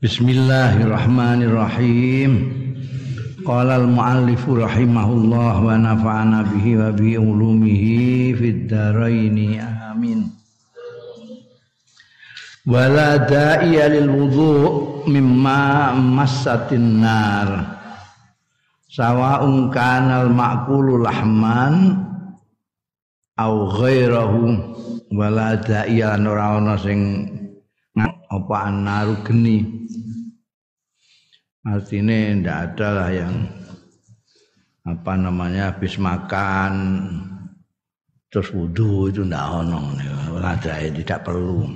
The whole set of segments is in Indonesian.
Bismillahirrahmanirrahim. Qala al-muallif rahimahullah wa nafa'ana bihi wa bi ulumihi fid dharain. Amin. Wala da'iya lil wudu' mimma massatin nar. Sawa'un kana al-ma'kulu lahman au ghairahu wala da'iya ora ana sing apa anaru geni artinya ndak ada lah yang apa namanya habis makan terus wudhu itu ndak ono. Ada tidak perlu.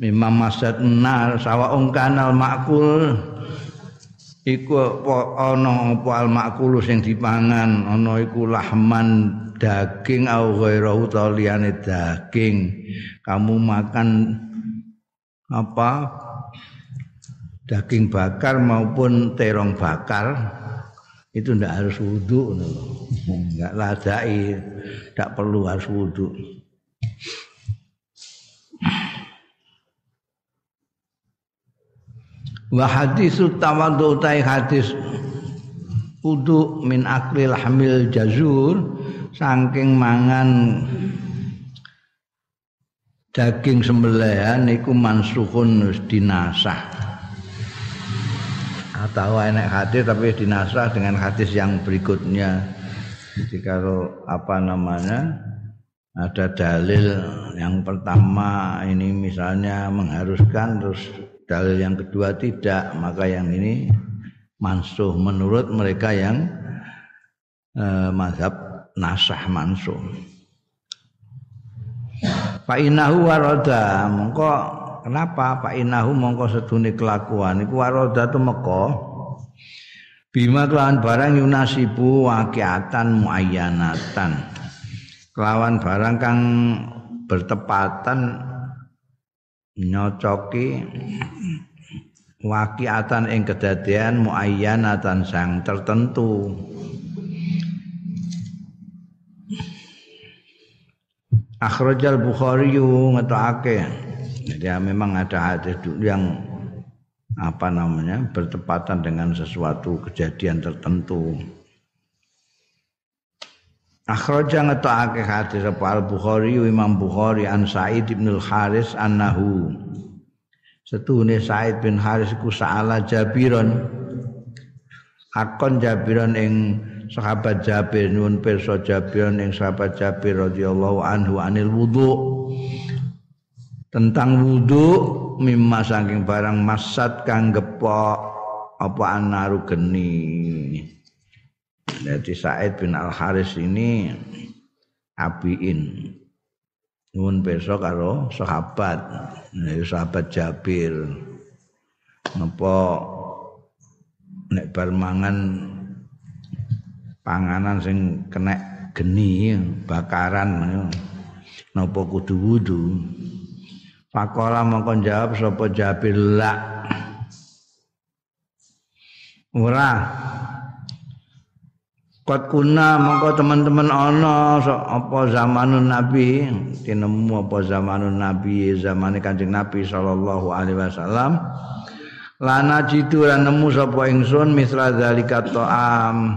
Memang masad nar sawa kanal makul iku ana apa al makul sing dipangan. Ana iku lahman daging au ghairahu liyane daging. Kamu makan apa daging bakar maupun terong bakar itu ndak harus wudhu nggak ladai ndak perlu harus wudhu wa hadisu tawadhu tai hadis wudu min aklil hamil jazur saking mangan daging sembelihan niku mansuhun wis dinasah atau enek hadis tapi dinasah dengan hadis yang berikutnya. Jadi kalau apa namanya ada dalil yang pertama ini misalnya mengharuskan terus dalil yang kedua tidak maka yang ini mansuh. Menurut mereka yang eh, mazhab nasah mansuh. Pak inahu waroda kenapa? Pak inahu mongko sedune kelakuan. Iku waroda tu meko bima kelawan barang yunasibu wakiatan muayyanatan. Kelawan barang kang bertepatan nyocoki wakiatan ing kedadian muayyanatan sang tertentu. Akhrajal Bukhari ngetokake. Ya, memang ada hadis yang apa namanya bertepatan dengan sesuatu kejadian tertentu. Akhraja ngetokake hadis apa? Al Bukhari Imam Bukhari an Sa'id bin Al Haris annahu Setune Sa'id bin Haris ku sa'ala Jabiron. Hakon Jabiron ing sahabat Jabir nyuwun pirsa Jabir ning sahabat Jabir radhiyallahu anhu anil wudu tentang wudu mimma saking barang masat kang gepok apa anaru geni. Jadi Said bin Al Haris ini abiin nyuwun pirsa karo sahabat. Sahabat Jabir. Napa nek bar mangan panganan sing kena geni bakaran napa kudu wudu Pakola mongkon jawab sapa Jabir. La. Ora. Kot kuna mongko teman-teman ana so, apa zamanun Nabi tinemu apa zamanun Nabi zamane Kanjeng Nabi sallallahu alaihi wasallam. Lana jitu lan nemu sapa ingsun misra zalika ta'am.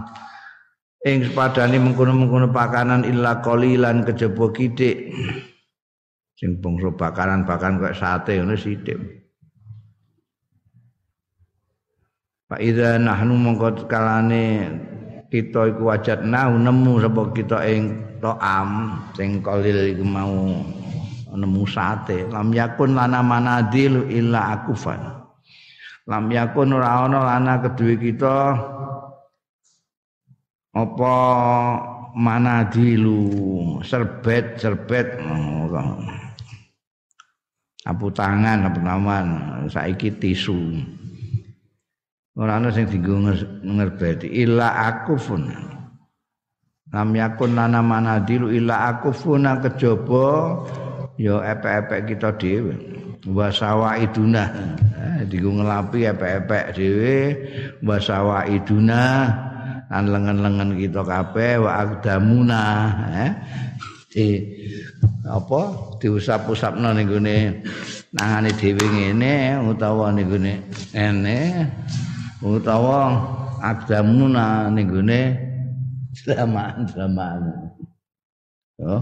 Ing sepadane mengkono-mengkono pakanan illa qalilan kejaba kitik sing bangsa bakaran-bakaran kok sate ngono sithik. Pak Ida nahnu mongko kalane kita iku wajat nahu nemu sapa kita ing to'am sing qalil iku mau nemu sate. Lam yakun lana manadil illa akufan. Lam yakun ora ana lana kedue kita apa manadilu serbet serbet apu tangan apa naman saiki tisu. Ora ana sing dienggo ngerbeti. Illa akufun. Lam yakun lana manadilu illa akufuna kejaba ya epek-epek kita dhewe. Wa sawaiduna. Eh, dienggo ngelapi epek-epek dhewe. Wa sawaiduna. Lan lengan-lengan kita kabeh. Wa aqdamuna eh apa diusap-usapno ning gone nangane dhewe ngene utawa niku ene utawa agdamuna niku ne zaman-zaman. Oh,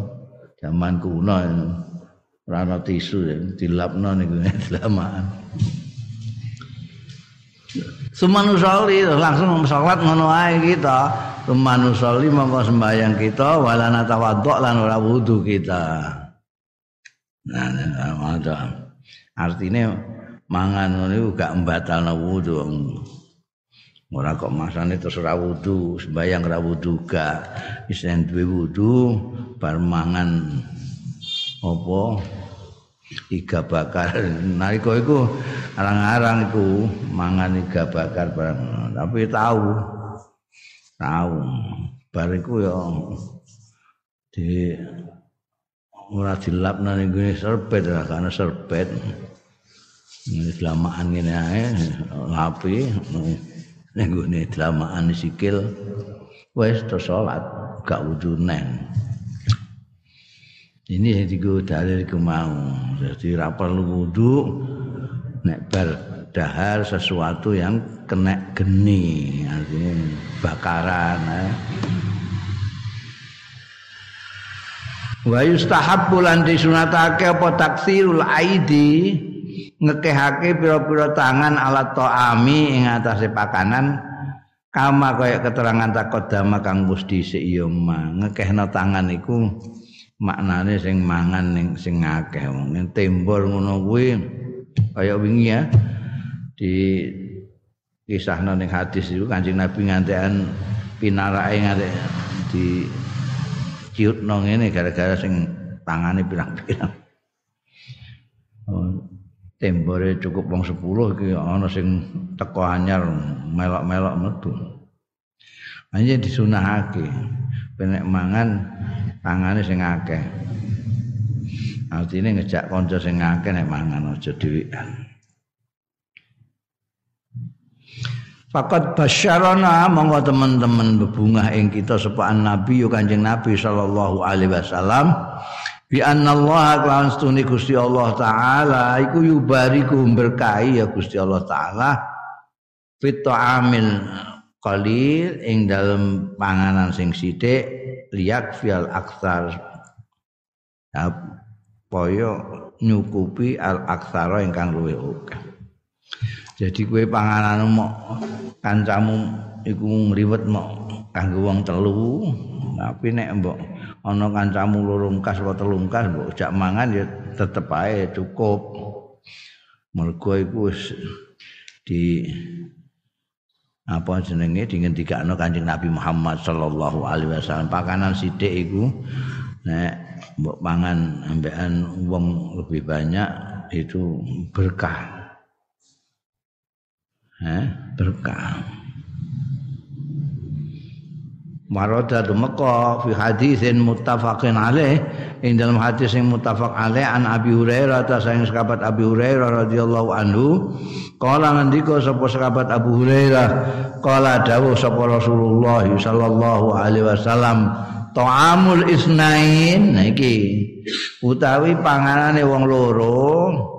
zaman kuno ora ana tisu dilapno niku zaman. Sumanusoli langsung salat ngono ae kita. Sumanusoli mongko sembahyang kita walana tawadhu lan ora wudu kita. Nah, ada. Artinya mangan iku gak mbatalno wudu. Ora kok masane terus ora wudu, sembayang ora wudu gak. Wis duwe wudu bar mangan apa iga bakar. Nalika iku arang-arang iku mangan iga bakar bareng. Tapi tahu tahu bar iku ya di ora dilapna ning gone serbet ora kana serbet. Ini selamaan ngene ae lapi ning gone dlamaan sikil wis to salat gak wudu neng. Ini yang digo dalil ku mau. Jadi ra perlu wudu nek bar dahar sesuatu yang kena geni artinya bakaran eh. wa yustahabbu lan disunatake apa taksirul aidi ngekehake pira-pira tangan alat to'ami ing atase pakanan kama kaya keterangan takodama kang wis dhisik ya ngekehno tangan iku maknane sing mangan ning sing akeh. Wong tembor ngono kuwi kaya wingi ya di kisahna ning hadis itu Kanjeng Nabi ngantekan pinarake ngantek di ciutno ngene gara-gara sing tangane pirang-pirang. Oh, tembore cukup wong 10 iki ana sing teko anyar melok-melok metu. Hanya disunahake penek mangan tangane sing akeh. Artine ngejak kanca sing akeh nek mangan aja dhewean. Fakat basyarana monggo teman-teman bebungah ing kita sepaan Nabi yo Kanjeng Nabi sallallahu alaihi wasallam. Bi Allah kelawan stune Gusti Allah taala iku yubariku berkahi ya Gusti Allah taala. Fit amil qalil ing dalam panganan sing sithik liyak fial aksar. Poyo nyukupi al aksara ingkang luwih akeh jadi kue panganan mau kancamu iku ngliwet mau kanggo wong telu. Tapi nek mbok ana kancamu loro kas apa telu mbok jak mangan ya tetep ae cukup. Mergo iku di apa jenenge dingendikakno Kanjeng Nabi Muhammad sallallahu alaihi wasallam. Pakanan sithik iku nek mbok pangan ambekan wong lebih banyak itu berkah. Eh, berkah. Marada tumeka fi hadisin muttafaqin alaih. Ing dalam hadis yang muttafaq alaih an Abi Hurairah ta sayang sahabat Abi Hurairah radhiyallahu anhu kala ngendika sapa sahabat Abu Hurairah? Kala dawuh sapa Rasulullah sallallahu alaihi wasallam ta'amul isnain. Iki. Utawi panganane wong loro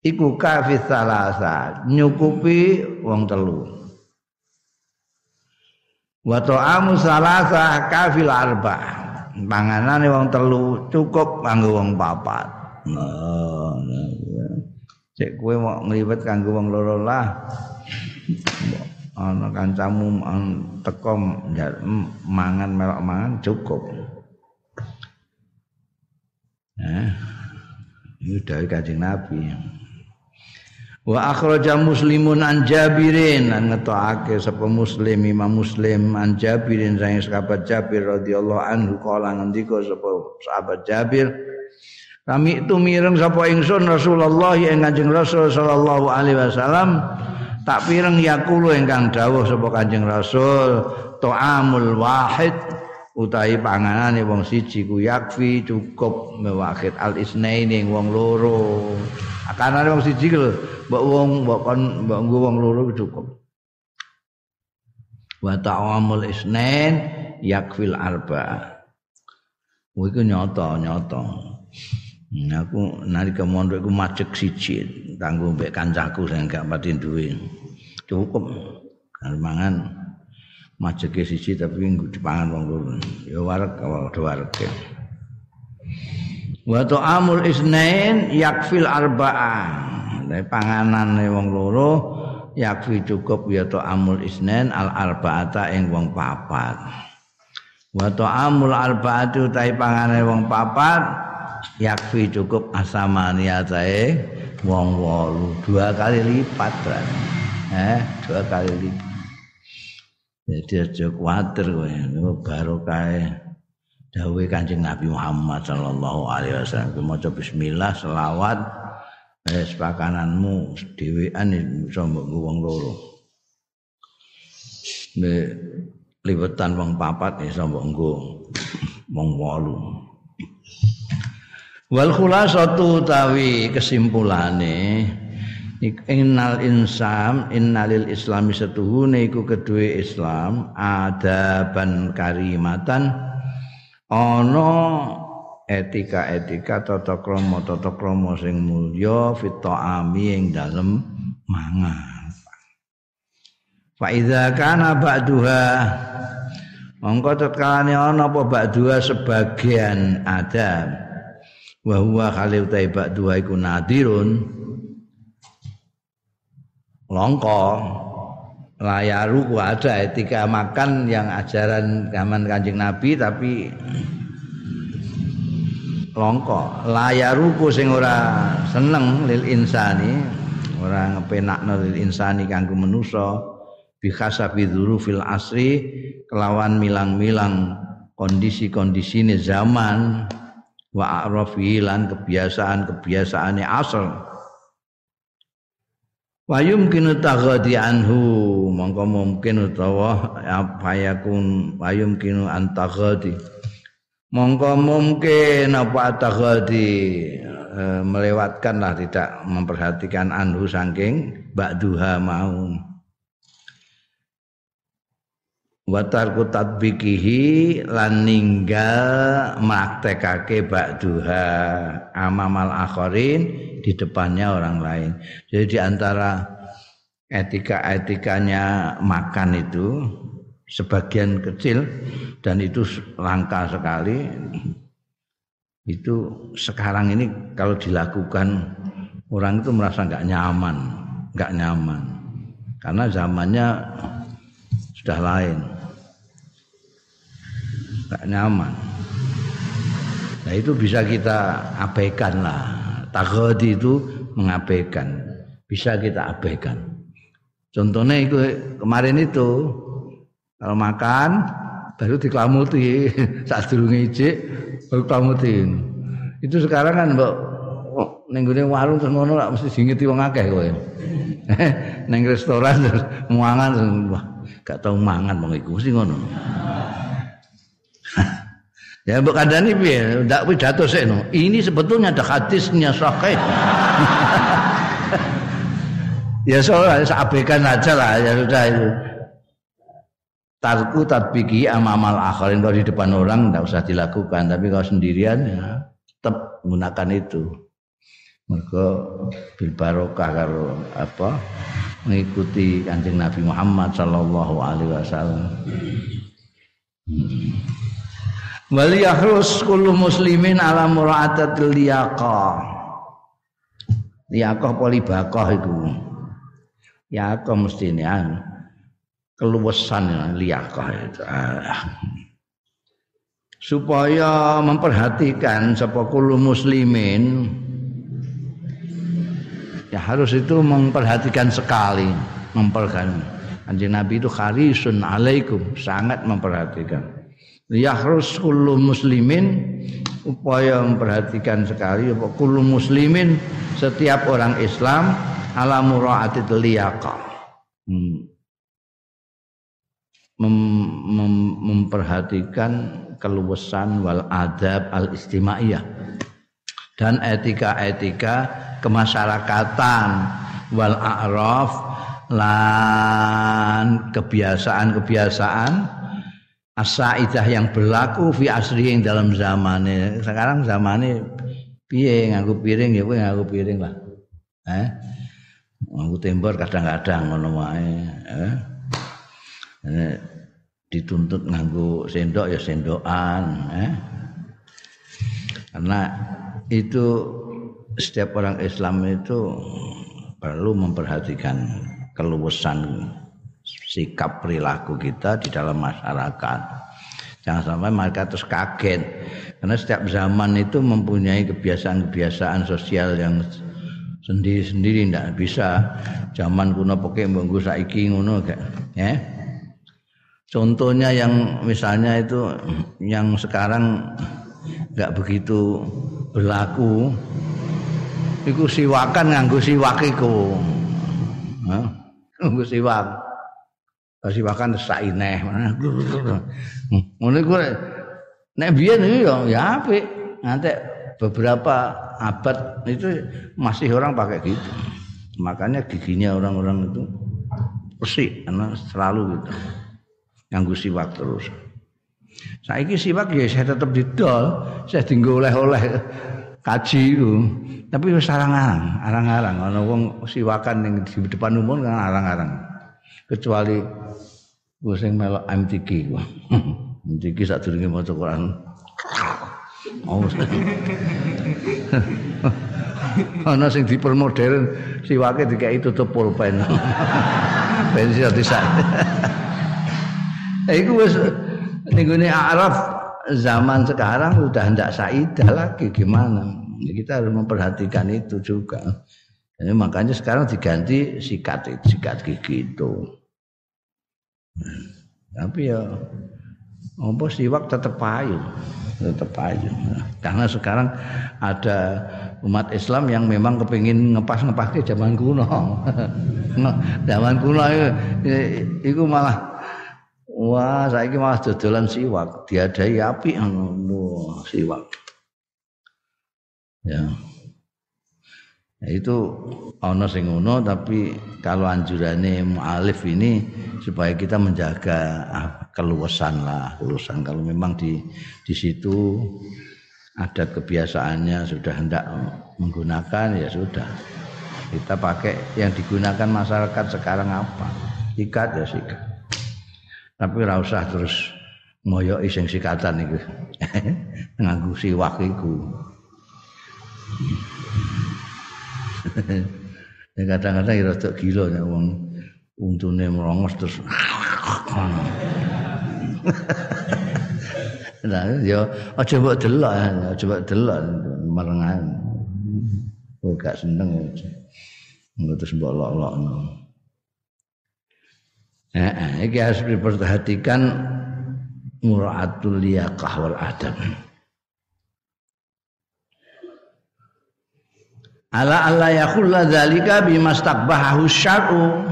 iku kafis salasa nyukupi wong telu. Wa ta'amu salasa kafil arba. Panganane wong telu cukup kanggo wong papat. Nah, cek kowe mau ngliwet kanggo wong loro lah. Ana kancamu teko mangan melok mangan cukup. Nah, ini dari kajing Nabi. Wa akhraja muslimun an jabirin ngetokake sapa muslim imam muslim an jabirin sang sahabat jabir radhiyallahu anhu kala ngendika sapa sahabat jabir kami itu mireng sapa ingsun Rasulullah yang Kanjeng Rasul sallallahu alaihi wasallam tak pireng yakulu ingkang dawuh sapa Kanjeng Rasul ta'amul wahid utahi panganane wong siji ku yakfi cukup mewakit al isnaini wong loro akanane wong siji lho mbok wong mbok kon mbok wong loro cukup wa ta'amul isnain yakfil arba iku nyata nyata Nah, aku nalika mondok iku macek siji kanggo mbek kancaku sing gak pati duwe. Cukup kan mangan maceke siji tapi dipangan wong loro. Ya wareg do wareg. Wa ta'amul isnain yakfil arba'ah. Dari panganane wong loro yakfi cukup ya ta'amul isnain al arba'ata ing wong papat. Wa ta'amul arba'atu tai panganane wong papat yakfi cukup asamaniatae wong wolu dua kali lipat kan eh dua kali lipat jadi aja kuatir kowe baru kae dawuh Kanjeng Nabi Muhammad sallallahu alaihi wasallam maca bismillah selawat eh pakananmu dhewean iso mbok wong loro. Nek liwetan wong papat iso mbok nggo wong wolu. Wal khulasatu tawi kesimpulane innal insam innalil islami setuhune iku kedue Islam adaban karimatan ana etika-etika tata krama tata krama sing mulya fit ta'ami ing dalem mangan. Fa idza kana ba'duha mongko tetkane ana apa ba'duha sebagian adab wa huwa khalil taibak dua iku nadirun. Longko layaru ada etika makan yang ajaran zaman kanjeng nabi tapi longko layaruku sing ora seneng lil insani ora ngepenakno lil insani kanggo manusa bikhasabi dzurufil asri kelawan milang-milang kondisi-kondisine zaman wa arafi lan kebiasaan-kebiasaane asal wa yumkinu taghadi anhu mongko mungkin utawa apa yakun wa yumkinu antaghadi mongko mungkin apa taghadi e, melewatkan lah tidak memperhatikan anhu saking ba'duha mau watarku tatbikihi lan ninggal maktekake ba'duha amamal akhirin di depannya orang lain. Jadi di antara etika-etikanya makan itu sebagian kecil dan itu langka sekali itu sekarang ini kalau dilakukan orang itu merasa nggak nyaman, nggak nyaman karena zamannya sudah lain gak nyaman. Nah itu bisa kita abaikan lah. Taghadi itu mengabaikan. Bisa kita abaikan. Contohnya itu kemarin itu kalau makan baru diklamuti saat dulu ngijik baru klamuti. Itu sekarang kan mbak nenggune warung terus ngono lah mesti dingeti wong akeh kowe. Neng restoran terus muangan wah gak tau mangan wong iku mesti ngono. Ya mbok kandhani piye? Ndak pidato no. Ini sebetulnya ada hadisnya sahih. ya soalnya abaikan aja lah ya sudah itu. Tarku tatbiki amamal akhirin kalau di depan orang tidak usah dilakukan tapi kalau sendirian ya tetap menggunakan itu. Mereka bil barokah karo apa mengikuti kanjeng Nabi Muhammad sallallahu alaihi wasallam. Hmm. Wal yahrus kullu muslimin ala mura'atatil liyaqah. Liyaqah polibaqah iku. Liyaqah mesti ini anu. Keluwesan liyaqah itu. Ah. Supaya memperhatikan sapa kullu muslimin ya harus itu memperhatikan sekali memperhatikan Anjing Nabi itu kharisun alaikum sangat memperhatikan yahrus kullu muslimin upaya memperhatikan sekali kullu muslimin setiap orang Islam ala muraati liyaqa hmm. Mem, mem, memperhatikan keluasan wal adab al istimaiyah dan etika-etika kemasyarakatan wal a'raf lan kebiasaan-kebiasaan asaidah yang berlaku fi asri yang dalam zamannya sekarang zamannya piye? Nganggo piring ya kowe nganggo piring lah. Eh? Nganggo tembor kadang-kadang ngono wae eh dituntut nganggo sendok ya sendokan eh? Karena itu setiap orang Islam itu perlu memperhatikan keluasan sikap perilaku kita di dalam masyarakat. Jangan sampai mereka terus kaget. Karena setiap zaman itu mempunyai kebiasaan-kebiasaan sosial yang sendiri-sendiri tidak bisa zaman kuno pakai mbunggu saiki ngono ya. Contohnya yang misalnya itu yang sekarang nggak begitu berlaku iku siwakan nganggo siwak iku. Nganggo. Siwakan saineh. Ngono iku nek biyen ya ya apik. Nanti beberapa abad itu masih orang pakai gitu. Makanya giginya orang-orang itu bersih karena selalu gitu. Nganggo siwak terus. Saiki siwak ya saya tetap didol, saya tinggal oleh-oleh kaji itu. Tapi wis arang-arang, arang-arang siwakan ning di depan umum kan arang-arang. Kecuali gue sing melok MTQ. MTQ sadurunge maca Quran. Oh. Ana sing dipermodern siwake dikai tutup pulpen. Ben iso disak. Iku wis ning Arab zaman sekarang udah ndak saidah lagi gimana? Ya, kita harus memperhatikan itu juga. Jadi makanya sekarang diganti sikat sikat gigi itu. Tapi ya apa siwak tetap payu, tetap payu. Karena sekarang ada umat Islam yang memang kepingin ngepas-ngepas ke zaman kuno. zaman kuno itu malah wah saya malah dodolan siwak, diadai api anu siwak Ya itu ono sing tapi kalau anjurannya mualif ini supaya kita menjaga ah, keluasan lah keluasan. Kalau memang di di situ ada kebiasaannya sudah hendak menggunakan ya sudah. Kita pakai yang digunakan masyarakat sekarang apa? Sikat ya sikat. Tapi ora usah terus ngoyoki sing sikatan itu nganggo siwak ya kadang-kadang ya rada gila nek wong untune merongos terus Nah, ya aja mbok delok, aja mbok delok merengan. Oh, gak seneng ya. Terus mbok lok-lokno. Eh, iki harus diperhatikan muraatul liyaqah wal adab. Ala alla yakhulla dzalika bimastakbahu syar'u.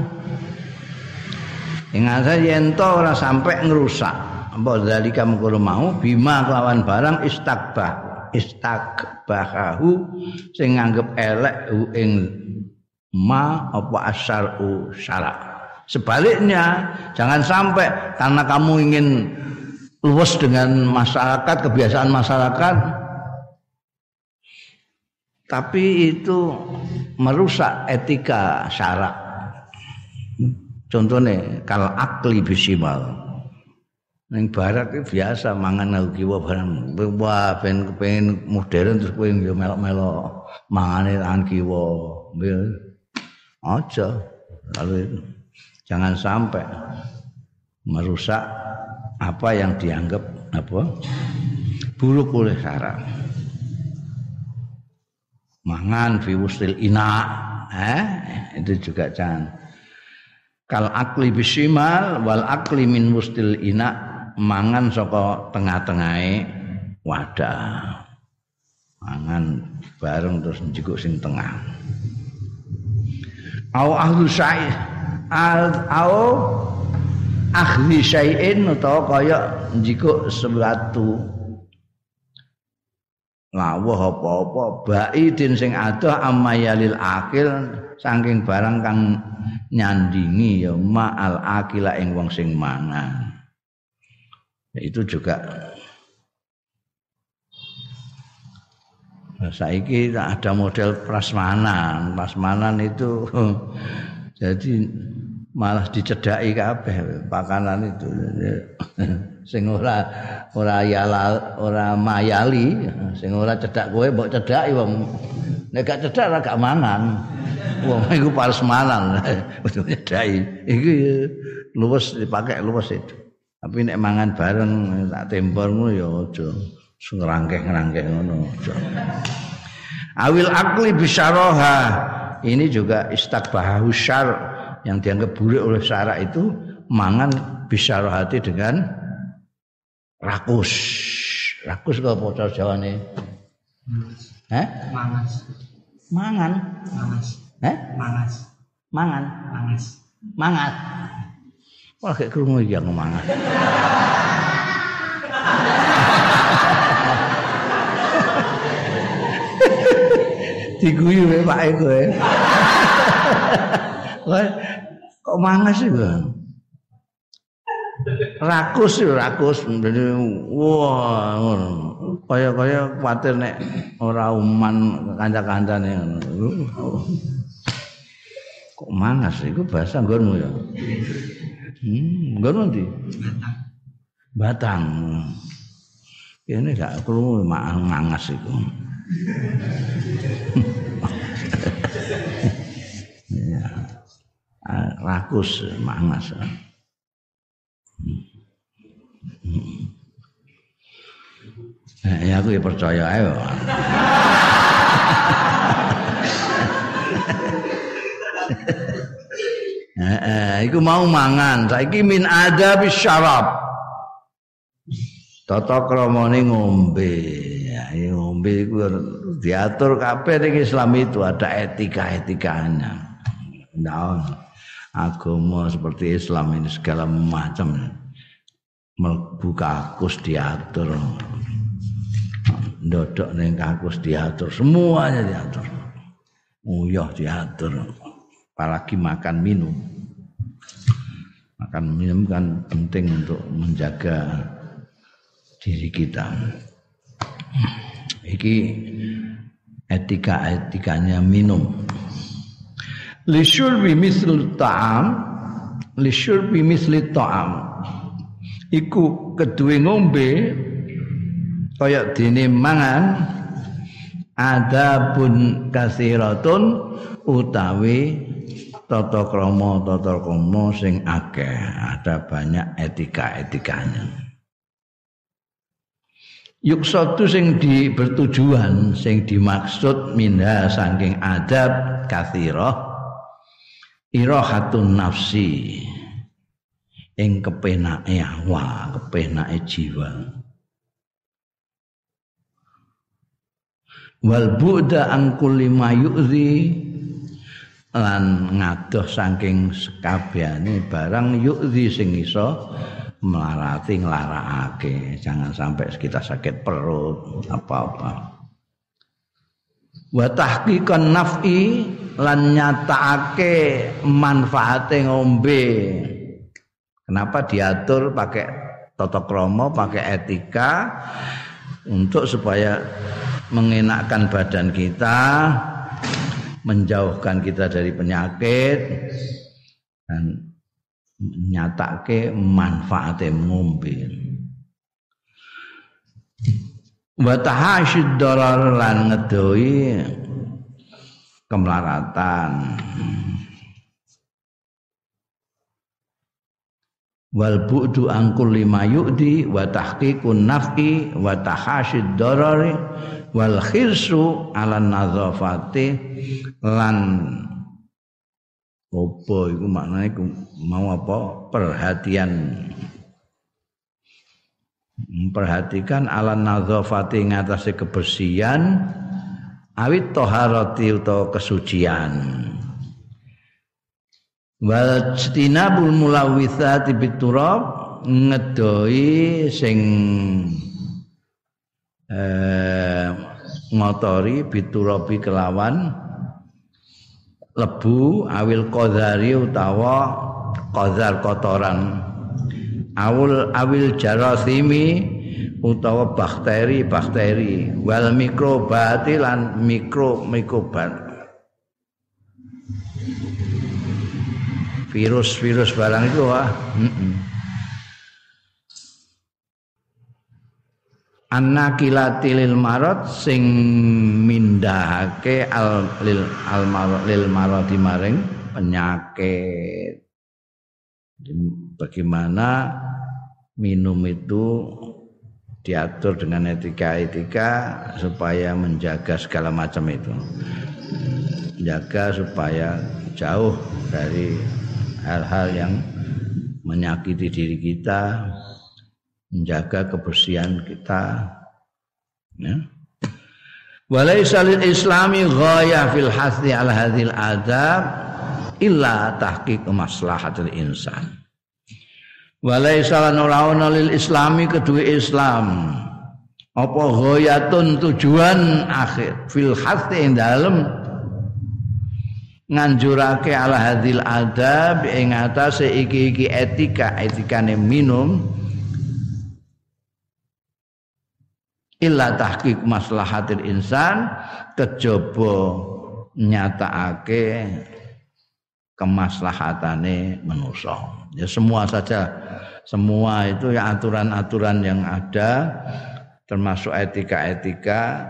Ing yen to ora sampai ngrusak apa dzalika mengkono mau? Bima kelawan barang istakbah istakbahu sing nganggep elek ing ma apa asyar'u syarak sebaliknya jangan sampai karena kamu ingin luas dengan masyarakat kebiasaan masyarakat tapi itu merusak etika syarak. Contohnya kalau akli bisimal. Neng barat itu biasa mangan ngau kiwa barang. Wah, ben kepengen modern terus kowe yo melok-melok. Mangane tangan kiwa. Aja. Lalu jangan sampai merusak apa yang dianggap apa? Buruk oleh syarak mangan fi wustil ina. Eh itu juga jangan. Kal akli bisimal wal akli min wustil ina. Mangan saka tengah-tengahe wadah. Mangan bareng terus njikuk sing tengah. Au ahlu syai al au ahli syai'in utawa kaya njikuk sesuatu lawuh apa-apa. Baidin sing adoh amayalil akil saking barang kang nyandingi ya ma'al akila ing wong sing mangan. Itu juga. Saiki ada model prasmanan. Prasmanan itu jadi malah dicedaki kabeh pakanan itu sing ora ora yala ora mayali sing ora cedak kowe mbok cedaki wong. Nek gak cedak ora gak mangan. Wong iku prasmanan betul cedaki iki luwes dipakai luwes itu. Tapi nek mangan bareng tak tempor ngono ya aja ngerangkeh-ngerangkeh ngono aja. Awil akli bisyaraha ini juga istakbahu syar yang dianggap buruk oleh syara itu mangan bisyarahati dengan rakus. Rakus kok apa jawane? Eh mangas. Mangan? Mangas. Eh mangas. Mangan? Mangas. Mangat. Wah kayak krungu iki yang mangan. Diguyu wae Pak ya. kok mangas sih Rakus ya rakus wah ngono. Kaya-kaya kuwatir nek ora uman kanca-kancane. Kok mangas iku bahasa nggonmu ya? Hmm, nggon ndi? Batang. Ini gak krungu mangas iku. ya. Rakus mangas. Eh, ya aku ya percaya. Eh, eh, iku mau mangan. Saiki min ada syarab. Tata kramane ngombe. Ya, ngombe iku diatur kabeh ning Islam itu ada etika-etikanya. Nah, agama seperti Islam ini segala macam mlebu kakus diatur. Ndodok ning kakus diatur, semuanya diatur. Uyah diatur. Apalagi makan minum. Makan minum kan penting untuk menjaga diri kita. Iki etika-etikanya minum. Lisyurbi misl ta'am Lisyurbi misli ta'am. Iku kedua ngombe Kayak dini mangan Adabun kasiratun Utawi Tata kromo Tata kromo sing akeh. Ada banyak etika-etikanya. Yuk satu sing di bertujuan sing dimaksud minha saking adab kathirah irahatun nafsi ing kepenake awak, kepenake jiwa. Wal bu'da an kulli lan ngadoh saking sekabehane barang yu'zi sing iso melarati nglarakake. Jangan sampai kita sakit perut apa-apa. Wa tahqiqan naf'i lan nyatakake manfaate ngombe. Kenapa diatur pakai tata krama, pakai etika untuk supaya mengenakkan badan kita, menjauhkan kita dari penyakit dan nyatake manfaate ngombe. Wa tahasyid darar lan ngedoi kemelaratan. Wal bu'du angkul lima yu'di wa tahqiqun naf'i wa tahashid darari wal khirsu ala nazafati lan apa iku maknane mau apa? Perhatian memperhatikan ala nazafati ngatasé kebersihan awit toharati utawa kesucian. Wal tinabul mulawithati biturab ngedoi sing eh, ngotori biturabi kelawan lebu awil qadari utawa qadar kotoran awul awil jarasimi utawa bakteri bakteri. Wal mikrobati lan mikro mikrobat. Virus-virus barang itu wah anakilati lil marot sing mindahake al lil al marot lil marot maring penyakit. Bagaimana minum itu diatur dengan etika-etika supaya menjaga segala macam itu. Menjaga supaya jauh dari hal-hal yang menyakiti diri kita menjaga kebersihan kita ya. Walaysa lil islami ghayah fil hasdi al hadhil adab illa tahqiq maslahatil insan walaysa lan lil islami kedua Islam. Apa ghayatun tujuan akhir. Fil hasdi ing dalem. Nganjurake ala hadil adab ing atase iki-iki etika etikane minum. Illa tahqiq maslahatil insan kejaba nyatakake kemaslahatane manusia. Ya semua saja semua itu ya aturan-aturan yang ada termasuk etika-etika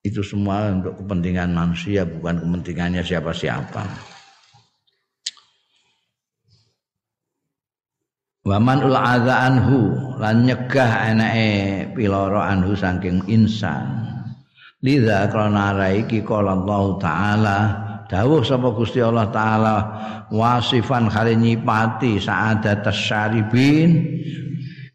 itu semua untuk kepentingan manusia bukan kepentingannya siapa-siapa. Waman ul adza anhu lan nyegah enake piloro anhu saking insan. Lidza krana raiki qala Allah taala dawuh sapa Gusti Allah taala wasifan kali nyipati saadat syaribin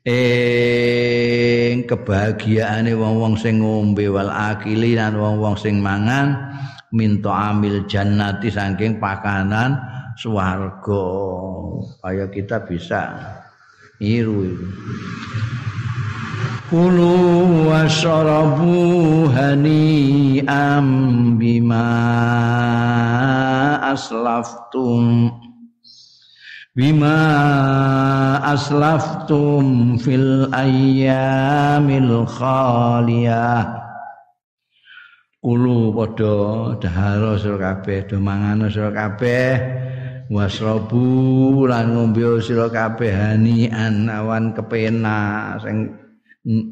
ing kebahagiaane wong-wong sing ngombe wal akili lan wong-wong sing mangan minta amil jannati saking pakanan swarga. Kaya kita bisa iru itu Kulu wasyarabu hani'am bima aslaftum bima aslaftum fil ayyamil khaliyah. Kulu padha dahara sira kabeh do mangan sira kabeh wasrabu lan ngombe sira kabeh hanian awan kepenak sing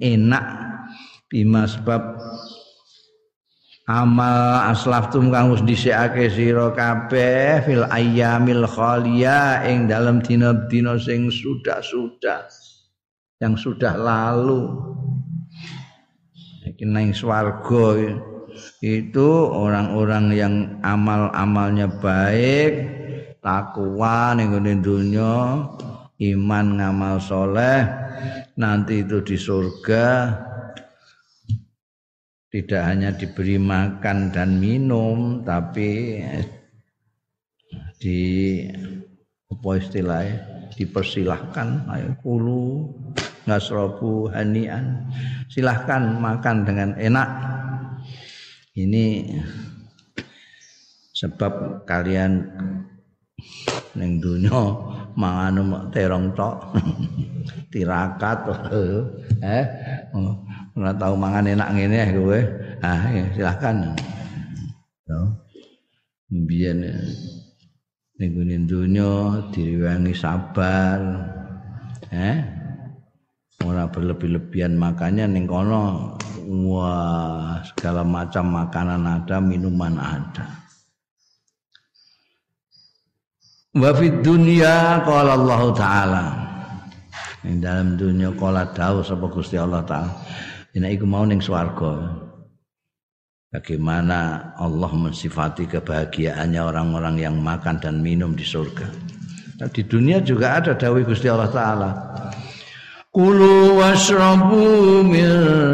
enak. Bima sebab amal aslaftum kang wis dhisikake sira kabeh fil ayyamil khalia ing dalam dina-dina sing sudah-sudah yang sudah lalu. Iki nang swarga itu orang-orang yang amal-amalnya baik takwa ning dunya iman ngamal soleh nanti itu di surga tidak hanya diberi makan dan minum tapi di apa istilahnya dipersilahkan ayo kulu ngasrobu hanian. Silahkan makan dengan enak. Ini sebab kalian ning donya mangan terong tok. Tirakat. Eh ora tau mangan enak ngene kowe. Ah ya, silakan yo biyen ning donya direwangi sabar. Eh ora berlebih-lebihan makannya ning kono. Wah segala macam makanan ada minuman ada Wa fid dunya qala Allah taala. Ing dalam dunia qala dawuh sapa Gusti Allah taala. Ina iku mau ning swarga. Bagaimana Allah mensifati kebahagiaannya orang-orang yang makan dan minum di surga. Nah, di dunia juga ada dawuh Gusti Allah taala. Kulu washrabu min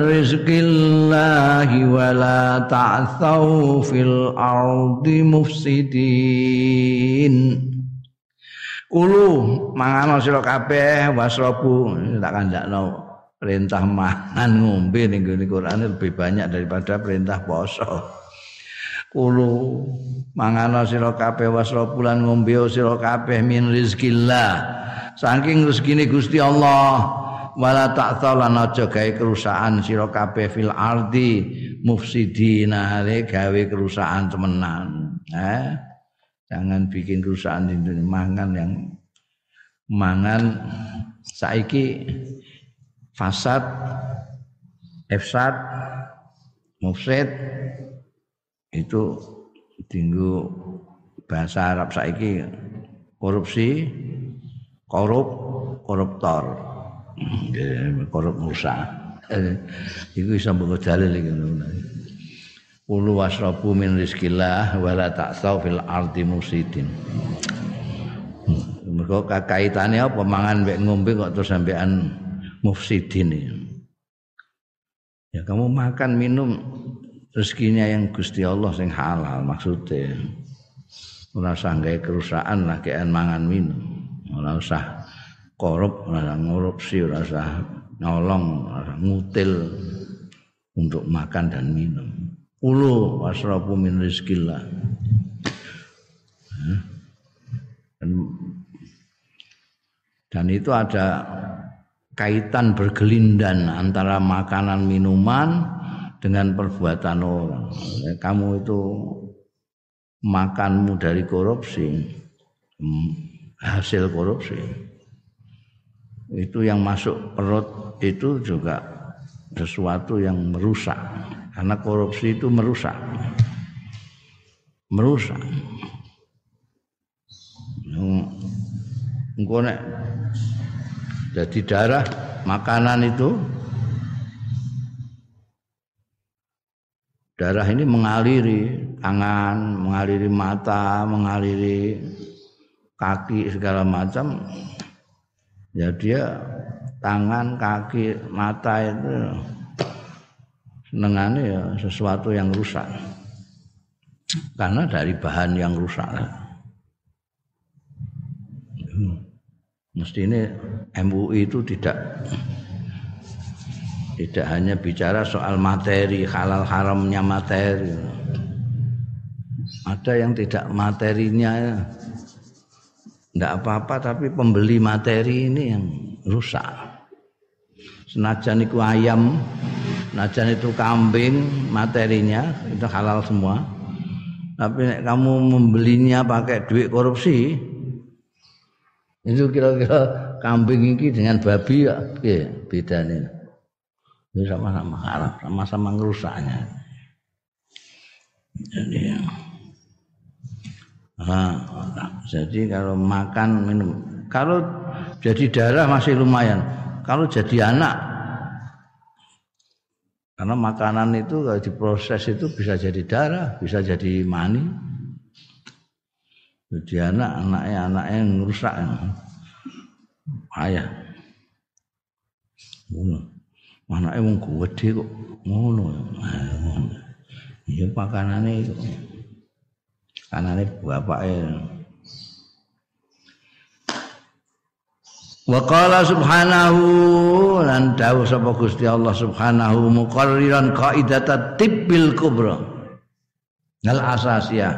rizqillahi wa la ta'thaw fil ardi mufsidin. Ulu mangan sira kabeh wasrabu tak kandakno perintah mangan ngombe ning gone Quran lebih banyak daripada perintah poso. Ulu mangan sira kabeh wasrabu lan ngombe sira kabeh min rizkillah. Saking rezekine Gusti Allah wala ta'thaw lan aja gawe kerusakan sira kabeh fil ardi mufsidina gawe kerusakan temenan eh jangan bikin kerusakan di dunia. Mangan yang mangan saiki fasad efsad mufsid itu tinggu bahasa Arab saiki korupsi korup koruptor. Korup Musa. Eh, iku iso mbok dalil iki Ulu wasrabu min rizkillah wala ta'tau fil ardi musidin. Mergo kakaitane apa mangan mek ngombe kok terus sampean mufsidin ini. Ya kamu makan minum rezekinya yang Gusti Allah sing halal maksudnya. Ora usah gawe kerusakan lah mangan minum. Ora usah korup rasa ngorupsi rasa nolong rasa ngutil untuk makan dan minum ulu wasrabu min rizkillah dan, itu ada kaitan bergelindan antara makanan minuman dengan perbuatan orang. Kamu itu makanmu dari korupsi hmm, hasil korupsi. Itu yang masuk perut itu juga sesuatu yang merusak karena korupsi itu merusak. Merusak. Engko nek jadi darah makanan itu darah ini mengaliri tangan, mengaliri mata, mengaliri kaki segala macam. Ya dia tangan kaki mata itu senengannya ya sesuatu yang rusak. Karena dari bahan yang rusak. Mesti ini MUI itu tidak tidak hanya bicara soal materi halal haramnya materi. Ada yang tidak materinya tidak apa-apa tapi pembeli materi ini yang rusak. Senajan itu ayam, senajan itu kambing materinya itu halal semua. Tapi kamu membelinya pakai duit korupsi, itu kira-kira kambing ini dengan babi ya, ya beda nih. Ini sama-sama halal, sama-sama ngerusaknya. Jadi. Nah, jadi kalau makan minum, kalau jadi darah masih lumayan. Kalau jadi anak, karena makanan itu kalau diproses itu bisa jadi darah, bisa jadi mani. Jadi anak, anaknya anaknya yang rusak, ayah. Anaknya mau gede kok, ngono. Iya makanannya itu kanane bapake Wa qala subhanahu lan dawuh sapa Gusti Allah subhanahu muqarriran qaidata tibbil kubra. Al asasiyah.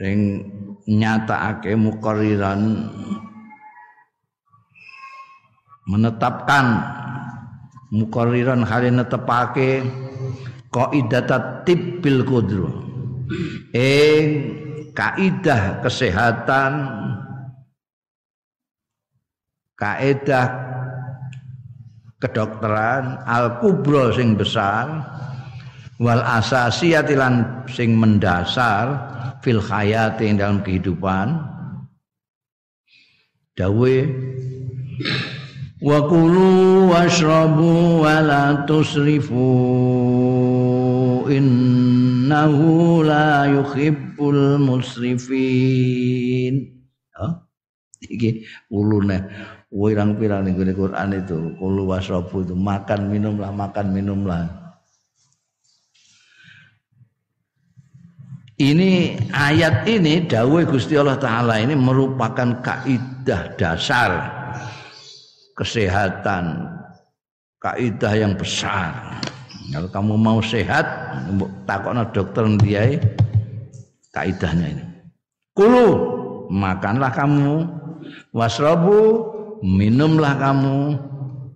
Ring nyatakake muqarriran menetapkan muqarriran hal netepake qaidata tibbil kudro ing kaidah kesehatan kaidah kedokteran al kubro sing besar wal asasiyatilan sing mendasar fil hayati dalam kehidupan. Dawe wa kulu washrabu wa la tusrifu in innahu la yuhibbul musrifin. Oh iki ulune wirang-pirang ning Quran itu? Kulu wasrabu itu. Makan minumlah makan minumlah. Ini ayat ini dawuh Gusti Allah taala ini merupakan kaidah dasar kesehatan kaidah yang besar. Kalau kamu mau sehat, takokno dokter ndiae kaidahnya ini. Kulu makanlah kamu. Wasrobu minumlah kamu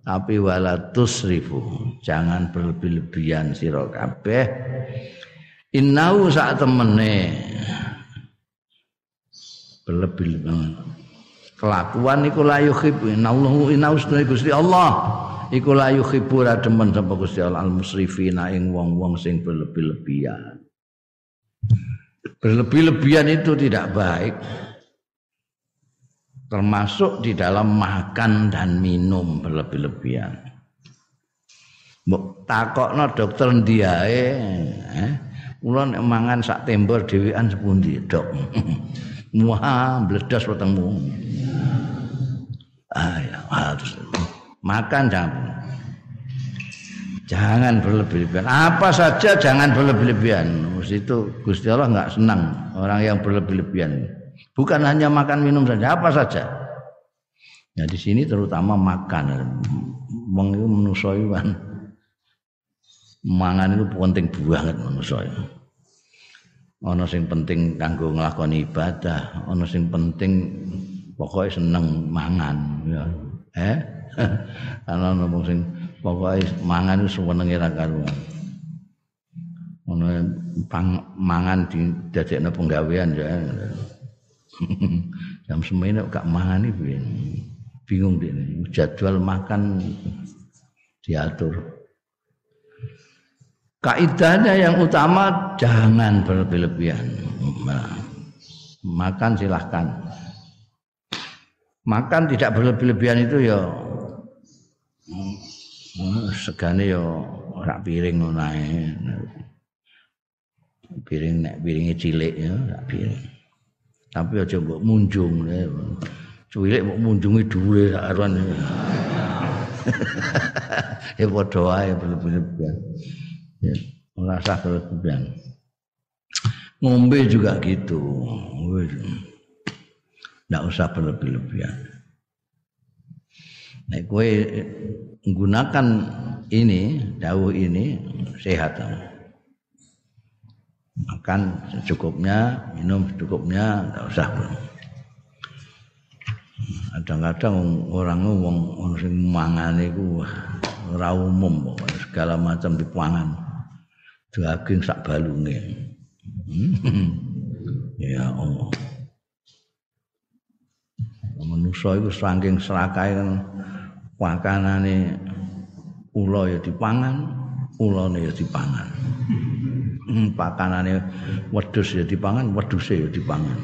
tapi wala tusrifu. Jangan berlebih-lebihan sira kabeh. Innau sak temene. Berlebih-lebihan kelakuan iku la yuhibbu inallahu inau Gusti Allah. Iku la yuhibbu ra demen sapa Gusti Allah. Al musrifina ing wong-wong sing berlebih-lebihan berlebih-lebihan itu tidak baik termasuk di dalam makan dan minum berlebih-lebihan. Mbok takokno dokter ndiae, eh, kula nek mangan sak tembur dhewean sepundi, Dok? Wah, bledas wetengmu. Ah ya, harus makan jangan. Jangan berlebih-lebihan. Apa saja jangan berlebih-lebihan. Itu Gusti Allah nggak senang orang yang berlebih-lebihan. Bukan hanya makan minum saja, apa saja. Ya di sini terutama makan. Wong itu manusa kan mangan itu penting banget manusa. Ana sing penting kanggo nglakoni ibadah, ana sing penting pokoknya seneng mangan ya. Eh? Ana wong sing pokoke mangan itu senenge ra karuan. Ana mangan di dadekno penggawean ya. jam semene gak mangan iki bingung dia jadwal makan diatur. Kaidahnya yang utama jangan berlebihan. Nah, makan silahkan. Makan tidak berlebihan itu ya segane ya ora piring ngono piring nek piringe cilik ya piring tapi aja mbok munjung cuwilik mbok munjungi dhuwure sak aruan. Ya padha wae berlebihan ya. Ora usah berlebihan. Ngombe juga gitu. Nggak usah berlebih-lebihan Nek kowe menggunakan ini, dawuh ini sehat makan secukupnya minum secukupnya tidak usah. Kadang-kadang orang ngomong sing mangan itu ora umum segala macam dipangan. Daging sak balunge. Ya Allah. Manusia itu saking serakai kan pakanane ula ya dipangan ulane ya dipangan hmm, pakanane wedhus ya dipangan wedhuse ya dipangan.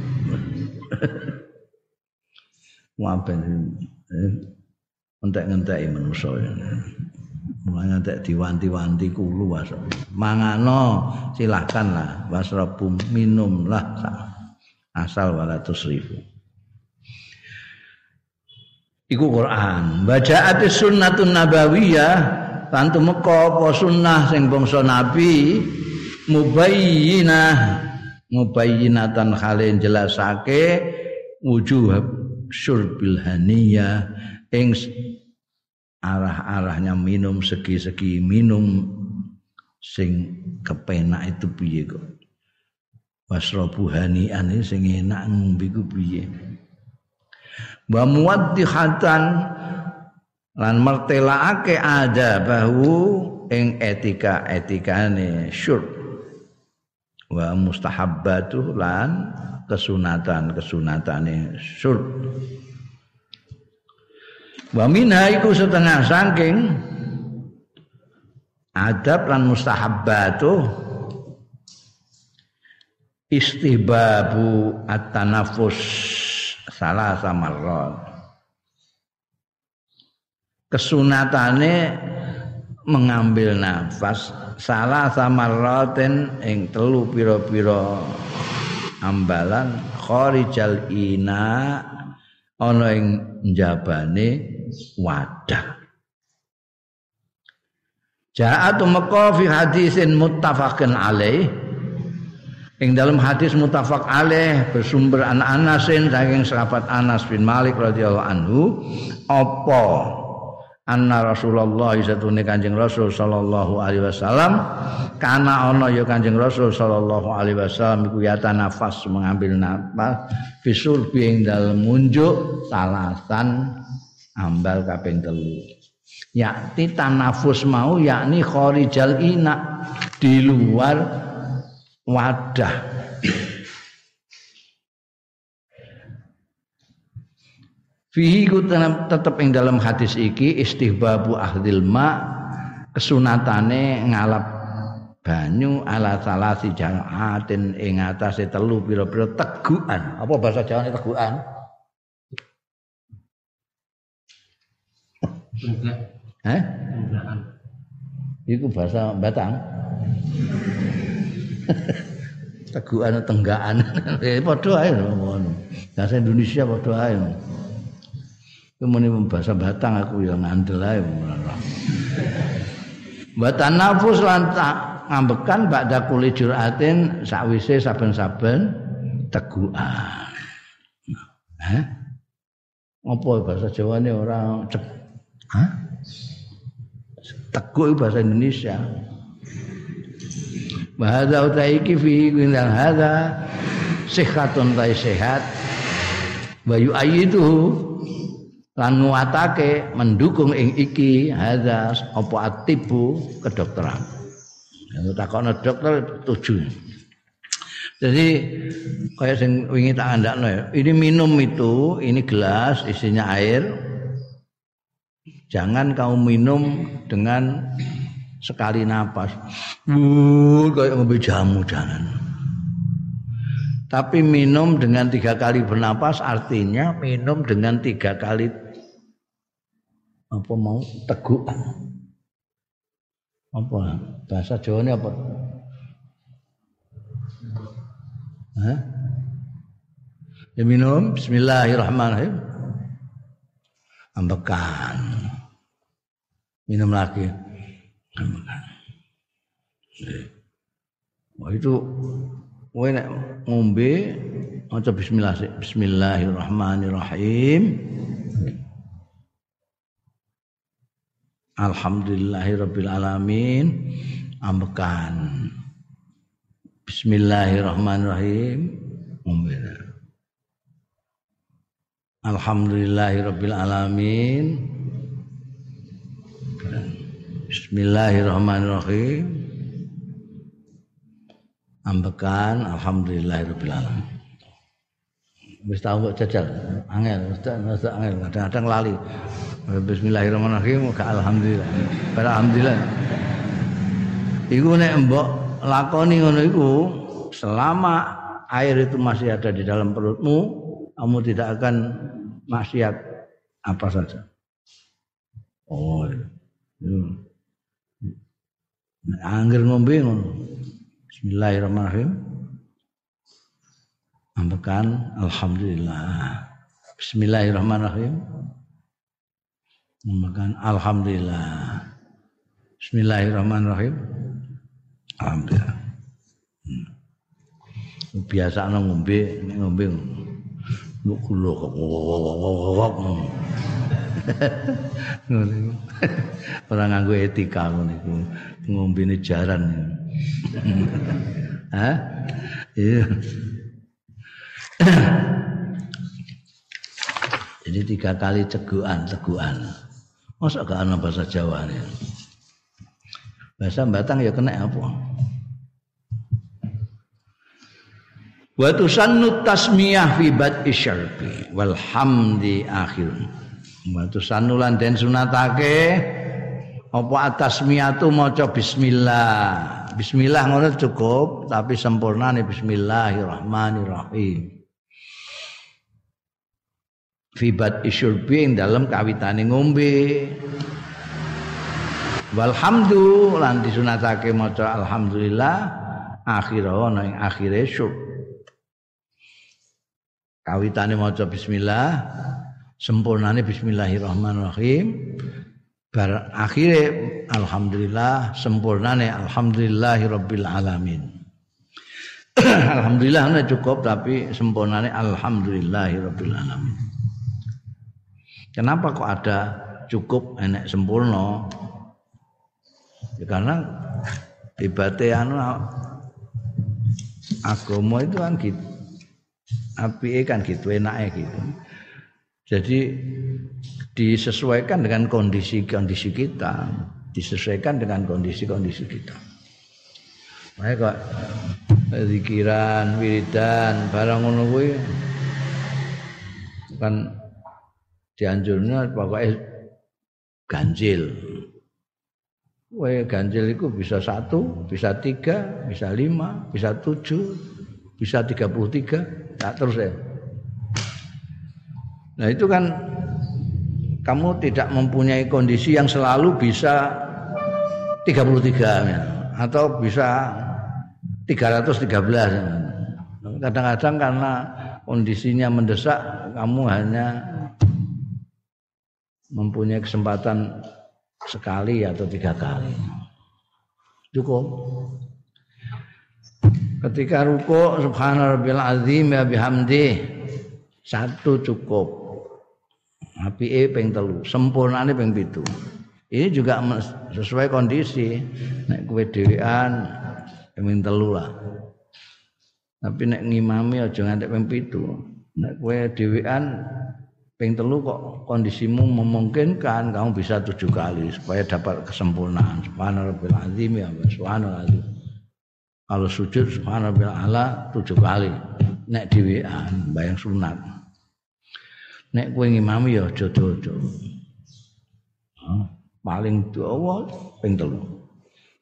Waben eh, entek-enteki manusa ya. Mulai entek diwanti-wanti kulo was mangano silahkan lah wasrabu minumlah asal walatus ribu. Iku Quran. Bacaat sunnatun nabawiyah. Tantu meka apa sunnah sing bangsa nabi mubayyinah. Mubayyinatan halin jelasake wujuh syurbil haniyah. Ing arah-arahnya minum segi-segi minum sing kepenak itu piye kok? Wasrabu hanian sing enak ngombe ku piye? Wa muwaddihatan lan mertelaake ada bahu ing etika etikane syurb wa mustahabbatu lan kesunatan kesunatane syurb wa minha iku setengah saking adab lan mustahabbatu istihbabu at-tanafus salah samarrat kesunatane mengambil nafas salah sama roten ing telu pira-pira ambalan. Kharijal ina ana ing njabane wadah. Ja'at meka fi hadisin muttafaqin alaih. Ing dalam hadis muttafaq alaih bersumber an Anasin saking sahabat Anas bin Malik radhiyallahu anhu apa anna Rasulullah satune Kanjeng Rasul sallallahu alaihi wasallam. Kana ana ya Kanjeng Rasul sallallahu alaihi wasallam iku ya nafas mengambil nafas bisul ing dalem munjuk salasan ambal kaping telu. Yakti tanafus mau yakni khorijal ina di luar wadah Fihi ku tetep ing dalam hadis iki istihbabu ahdil ma kesunatane ngalap banyu ala salasi jamaatin ing atase telu pira-pira tegukan. Apa bahasa Jawane tegukan? Enggak. Eh? Enggakan. Iku bahasa Batang. tegukan tenggaan. eh padha ae ngono. Bahasa Indonesia padha ae. Kemudian bahasa Batang aku yang ngandel ae. Batan nafus lan ngambekan bakda kuli juratin sakwise saben-saben tegukan. Hah? Apa bahasa Jawa ini orang cek? Hah? Teguh bahasa Indonesia. Bahasa utaiki fi windal hada sehatun tai sehat. Bayu ayidu lan nguatake mendukung ing iki hadza apa atibu kedokteran. Yang takokno dokter tujuh. Jadi kayak sing wingi tak andakno ya. Ini minum itu, ini gelas isinya air. Jangan kamu minum dengan sekali napas. Uh, kayak ngombe jamu jangan. Tapi minum dengan tiga kali bernapas artinya minum dengan tiga kali apa mau tegukan. Apa bahasa Jawa ini apa? Hah? Ya minum Bismillahirrahmanirrahim. Ambekan. Minum lagi. Ambekan. Wah itu kowe nek ngombe maca bismillah Bismillahirrahmanirrahim. Alhamdulillahirabbil alamin. Ambekan. Bismillahirrahmanirrahim. Ngombe. Alhamdulillahirabbil alamin. Bismillahirrahmanirrahim. Ambekan alhamdulillahirabbil alamin. Wis tau kok jajal. Angel, angel, kadang-kadang lali. Bismillahirrahmanirrahim, alhamdulillah. Alhamdulillah. Iku nek mbok lakoni ngono iku selama air itu masih ada di dalam perutmu, kamu tidak akan maksiat apa saja. Oh. Iya. Angger ngombe ngono. Bismillahirrahmanirrahim. Ambekan alhamdulillah. Bismillahirrahmanirrahim. Ambekan alhamdulillah. Bismillahirrahmanirrahim. Alhamdulillah. Hmm. Biasa ngombe, ngombe. Lu kulo Orang nganggo etika ngono iku. Ngombene jaran. Hah? Iya. Jadi tiga kali ceguan, ceguan. Masa gak ana bahasa Jawa nih. Bahasa Batang ya kena apa? Wa tusannu tasmiyah fi bad'i syarbi wal hamdi akhir. Wa tusannu lan den sunatake apa atasmiyatu maca bismillah. Bismillah ngono cukup tapi sempurna nih bismillahirrahmanirrahim. Fibat isyurbi ing dalam kawitane ngombe. Walhamdu lan disunatake maca alhamdulillah akhir ana ing akhire syurb. Kawitane maca bismillah, sempurnane bismillahirrahmanirrahim. Bar akhire alhamdulillah, sempurnane alhamdulillahirabbil alamin. alhamdulillah cukup tapi sempurnane alhamdulillahirabbil alamin. Kenapa kok ada cukup enek sempurna? Ya karena ibate anu agama itu kan gitu. Api kan gitu enaknya gitu. Jadi disesuaikan dengan kondisi-kondisi kita, disesuaikan dengan kondisi-kondisi kita. Makanya kok zikiran, wiridan, barang ngono kuwi kan dianjurnya pokoknya ganjil. Wae ganjil itu bisa satu, bisa tiga, bisa lima, bisa tujuh, bisa tiga puluh tiga, tak terus ya. Nah itu kan kamu tidak mempunyai kondisi yang selalu bisa 33 ya, atau bisa 313. Kadang-kadang karena kondisinya mendesak kamu hanya mempunyai kesempatan sekali atau tiga kali. Cukup. Ketika ruko subhanallah azim ya bihamdi satu cukup apike ping telu, sempurnane ping pitu. Ini juga sesuai kondisi. Nek kowe dhewean ping telu lah. Tapi nek ngimami aja ngantek ping pitu. Nek kowe dhewean ping telu kok kondisimu memungkinkan kamu bisa tujuh kali supaya dapat kesempurnaan subhanallah azim ya subhanallah azim kalau sujud subhanallah ala tujuh kali nek dhewean bayang sunat nek kowe ngimami ya aja dodo. Paling dawa ping telu.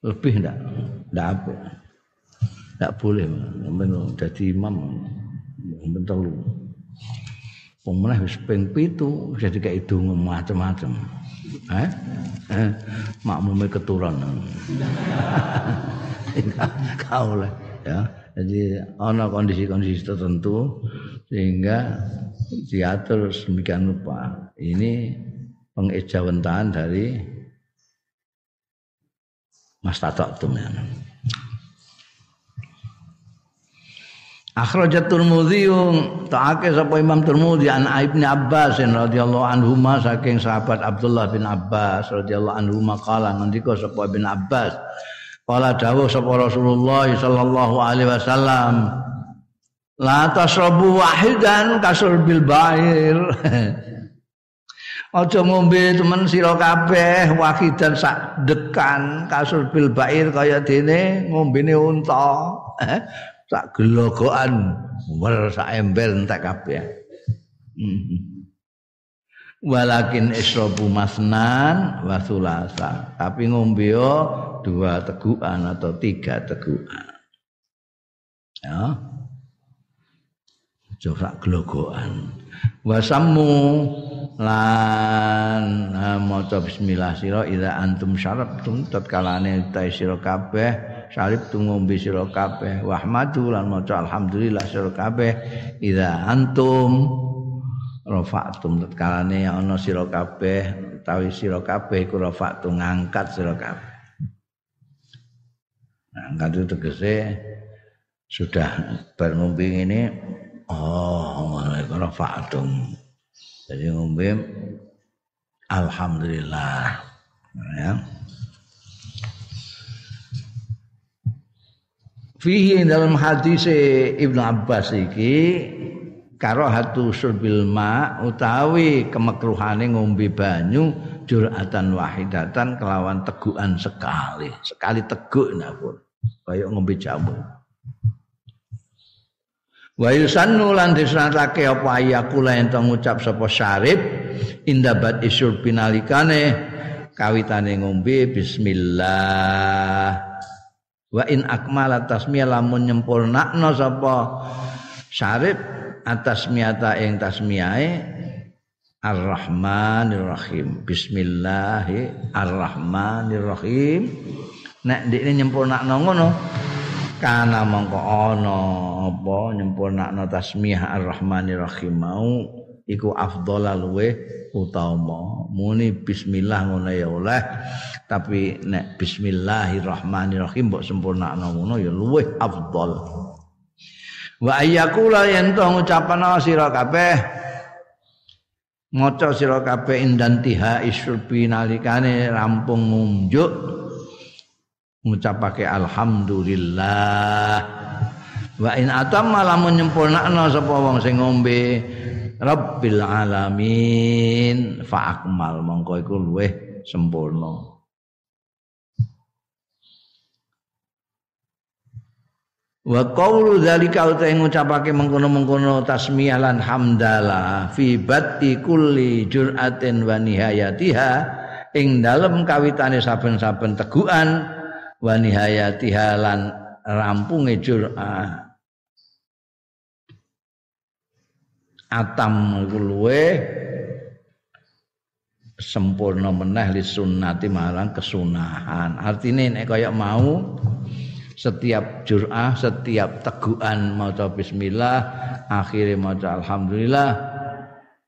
Lebih ndak? Ndak apa. Ndak boleh dadi imam ping telu. Pemenah wis ping pitu jadi kayak donga macam-macam. Eh? eh? Makmume keturun. Kau lah ya. Jadi ana kondisi-kondisi tertentu sehingga diatur sedemikian rupa. Ini pengejawentahan dari Mas Tatok ya. Akhrajat Tirmidzi ta'ake sapa Imam Tirmidzi an Ibnu Abbas radhiyallahu anhu saking sahabat Abdullah bin Abbas radhiyallahu anhu qala ngendika sapa bin Abbas qala dawuh sapa Rasulullah sallallahu alaihi wasallam La tasrabu wahidan kasur bil bair. Aja ngombe temen sira kabeh wahidan sak dekan kasur bil bair kaya dene ngombene unta. Sak gelogokan wer sak ember entek kabeh. Hmm. Walakin isrobu masnan wa sulasa. Tapi ngombe dua tegukan atau tiga tegukan. Ya aja glogokan wasammu lan maca bismillah sira ida antum syarabtum tatkalane ta sira kabeh salib tu ngombe sira kabeh wahmadu lan maca alhamdulillah sira kabeh ida antum rafa'tum tatkalane ana sira kabeh utawi sira kabeh iku rafa'tu ngangkat sira kabeh ngangkat itu tegese sudah bermumping ini Oh, kalau fa'atum. Jadi ngombe alhamdulillah. Ya. Fihi dalam hadis Ibnu Abbas iki karahatu surbil ma utawi kemakruhane ngombe banyu juratan wahidatan kelawan tegukan sekali. Sekali teguk napa. Kayak ngombe jamu. Wa yusannu lan disunatake apa ayakula ento ngucap sapa syarib indabat isyur pinalikane kawitane ngombe bismillah wa in akmala tasmiyah lamun nyempurnakno sapa syarib atas miyata ing tasmiyahe Ar-Rahmanir-Rahim. Bismillahirrahmanirrahim. Nek ndekne nyempurnakno ngono, kana mongko ana apa nyempurnakno tasmih ar-rahmanir rahim mau iku afdhalal luwe utama. Muni bismillah ngono ya oleh. Tapi nek bismillahirrahmanirrahim mbok sempurnakno ngono ya luwe afdal wa ayyakula yen to ngucapan sira kabeh. Maca sira kabeh indantiha isyurbi nalikane rampung ngunjuk. Ngucapake alhamdulillah. Wa in atamma lamun nyempurnakno sapa wong sing ngombe rabbil alamin. Fa akmal mongko iku luweh sempurna. Wa qawlu uta ngucapake mengkono-mengkono tasmiyah lan hamdalah fi bati kulli jur'atin wa nihayatiha ing dalem kawitane saben-saben tegukan wa nihayatiha lan rampunge jur'ah atam luwe sempurna meneh li sunnati marang kesunahan artine nek kaya mau setiap jur'ah, setiap teguhan maca bismillah, akhirnya maca alhamdulillah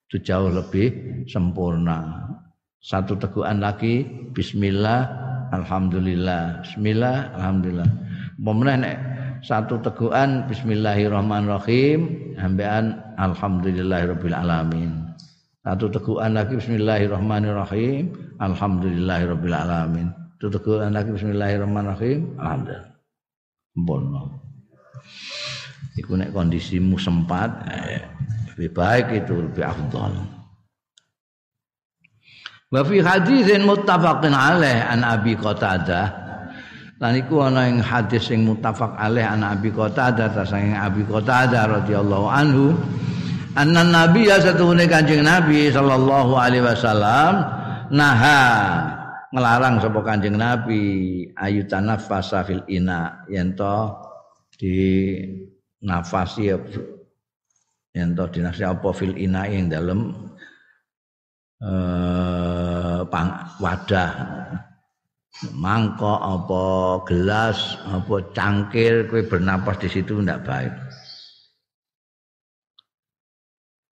itu jauh lebih sempurna. Satu teguhan lagi bismillah, alhamdulillah. Bismillah, alhamdulillah. Pemenang satu teguhan bismillahirrahmanirrahim ambean alhamdulillahirabbil alamin. Satu teguhan lagi bismillahirrahmanirrahim alhamdulillahirabbil alamin. Satu teguhan lagi bismillahirrahmanirrahim alhamdulillah sempurna. Iku nek kondisimu sempat eh, lebih baik itu lebih afdal. Wa fi haditsin muttafaqin alaih an Abi Qatadah lan iku ana ing hadis sing muttafaq alaih an Abi Qatadah ta saking Abi Qatadah radhiyallahu anhu anna nabi ya satune kanjeng nabi sallallahu alaihi wasallam naha ngelarang sapa Kanjeng Nabi ayu tanafasa fil ina yen to di nafasi yen to dinasi apa fil ina ing dalem eh wadah mangkok apa gelas apa cangkir kowe bernapas di situ ndak baik.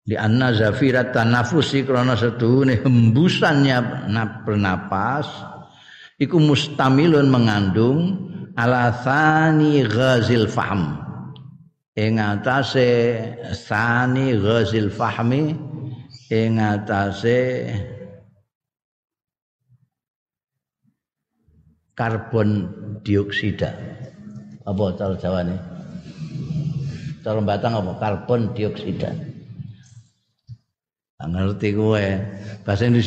Di anna zafirat tanafusi krana setuhune hembusannya bernapas iku mustamilun mengandung ala thani ghazil fahm. Ing atase thani ghazil fahmi ing atase karbon dioksida. Apa cara jawane cara batang apa? Karbon dioksida. Ngerti kowe. Bahasa ini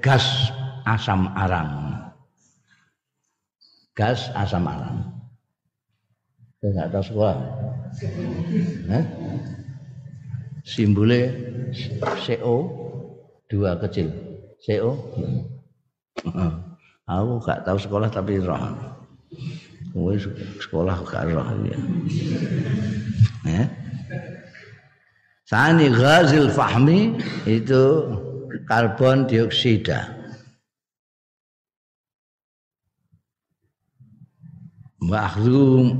gas asam aram gas asam aram saya nggak tahu sekolah. Eh? simbole CO dua kecil CO aku nggak tahu sekolah tapi roh Kowe sekolah gak roh ya. Eh? Sani ghazil fahmi itu karbon dioksida. Makhlum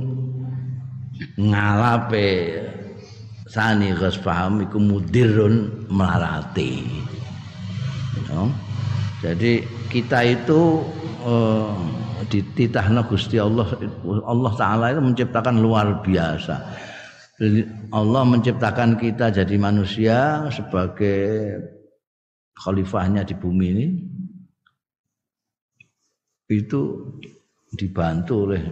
ngalape sani ghaz fahmi iku mudirun melarati. Ya. Jadi kita itu uh, dititahna Gusti Allah Allah taala itu menciptakan luar biasa. Allah menciptakan kita jadi manusia sebagai khalifahnya di bumi ini. Itu dibantu oleh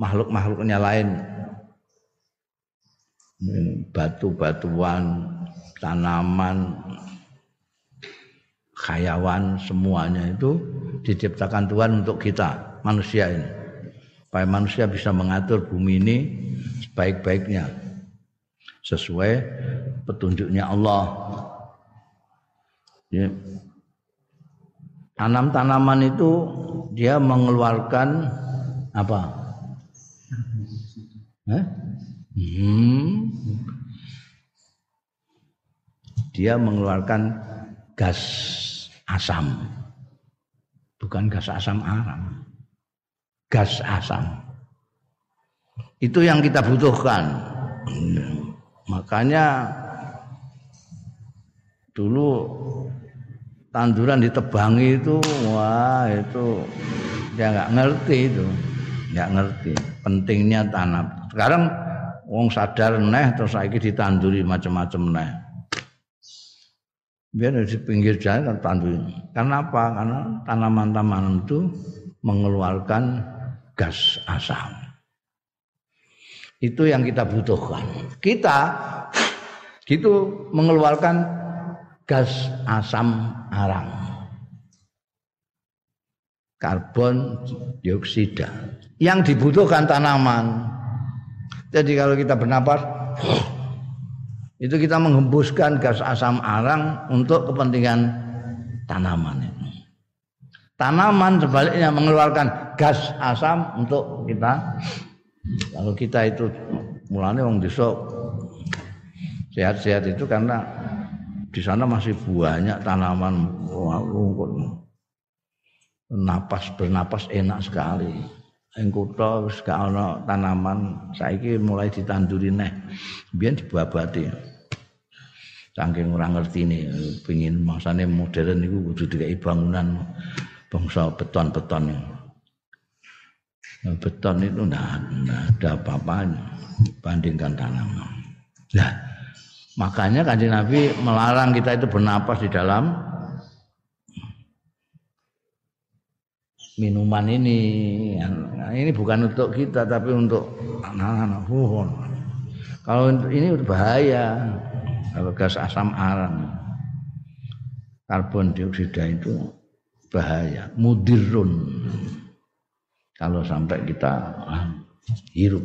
makhluk-makhluknya lain. Batu-batuan tanaman khayawan semuanya itu diciptakan Tuhan untuk kita manusia ini supaya manusia bisa mengatur bumi ini sebaik-baiknya sesuai petunjuknya Allah. Ya. Tanam-tanaman itu dia mengeluarkan apa? Eh? Hmm. Dia mengeluarkan gas asam. Bukan gas asam aram. Gas asam. Itu yang kita butuhkan. Makanya dulu tanduran ditebangi itu wah itu dia nggak ngerti itu nggak ngerti pentingnya tanam sekarang wong sadar neh terus lagi ditanduri macam-macam neh biar di pinggir jalan kan tanduri karena apa karena tanaman-tanaman itu mengeluarkan gas asam Itu yang kita butuhkan. Kita gitu mengeluarkan gas asam arang. Karbon dioksida. Yang dibutuhkan tanaman. Jadi kalau kita bernapas itu kita menghembuskan gas asam arang untuk kepentingan tanaman. Tanaman sebaliknya mengeluarkan gas asam untuk kita. Kalau kita itu mulanya wong desa sehat-sehat itu karena di sana masih banyak tanaman rumput. Napas bernapas enak sekali. Ing kutha wis gak ana tanaman, saiki mulai ditanduri neh. Biyen dibabati. Saking ora ngertine pengin masane modern niku kudu dikai bangunan bangsa beton-beton. Beton itu enggak, ada apa-apanya bandingkan tanaman. Nah, makanya kanjeng Nabi melarang kita itu bernapas di dalam minuman ini. Nah, ini bukan untuk kita tapi untuk anak-anak. Kalau ini bahaya. Kalau gas asam arang, karbon dioksida itu bahaya, mudirun. Kalau sampai kita ah, hirup.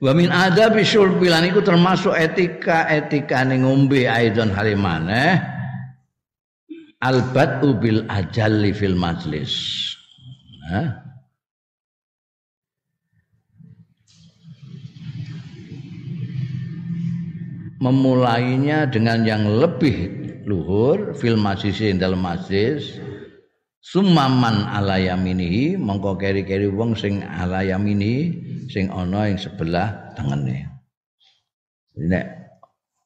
Wa min adabi syurbilan itu termasuk etika-etika ning ngombe aidon halimane albat ubil ajalli fil majlis. Nah, memulainya dengan yang lebih luhur fil majlis dalam majlis. Sumaman ala yaminihi mongko keri-keri wong sing ala yamini sing ana ing sebelah tengene. Nek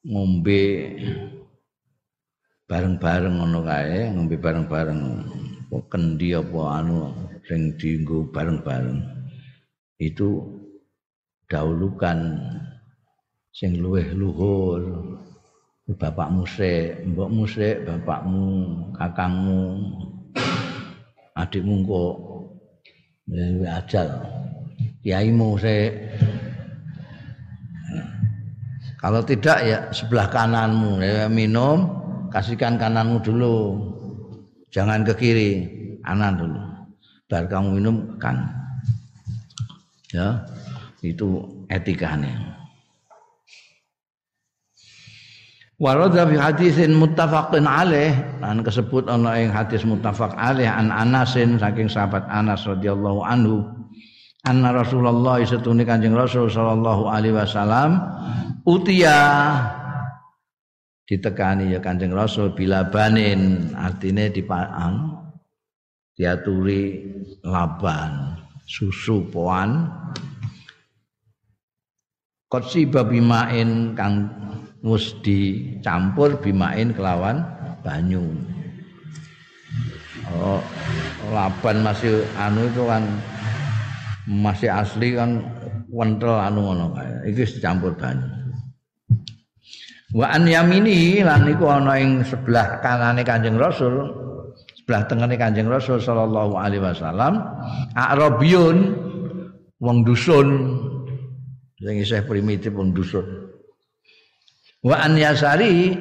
ngombe bareng-bareng ngono kae ngombe bareng-bareng. Kendi apa anu sing dienggo bareng-bareng. Itu dahulukan sing luweh luhur. Bapakmu sik mbokmu sik bapakmu kakangmu adikmu kok. Luwih ajal. Kiaimu sik. Kalau tidak ya sebelah kananmu ya minum kasihkan kananmu dulu. Jangan ke kiri kanan dulu. Baru kamu minum kan. Ya itu etikanya. Warada fi hadisin muttafaqin alaih. Lan kesebut ana ing hadis muttafaq alaih an Anasin saking sahabat Anas radhiyallahu anhu. Anna Rasulullah setune Kanjeng Rasul sallallahu alaihi wasallam utia ditekani ya Kanjeng Rasul bila banin artinya dipang diaturi laban susu poan Kotsi babimain kang mus dicampur bimain kelawan banyu. Oh, laban masih anu itu kan masih asli kan wentel anu ngono kae. Iki dicampur banyu. Wa an yamini lan iku ana ing sebelah kanane Kanjeng Rasul, sebelah tengene Kanjeng Rasul sallallahu alaihi wasallam, Arabiyun wong dusun sing isih primitif wong dusun. Wa an yasari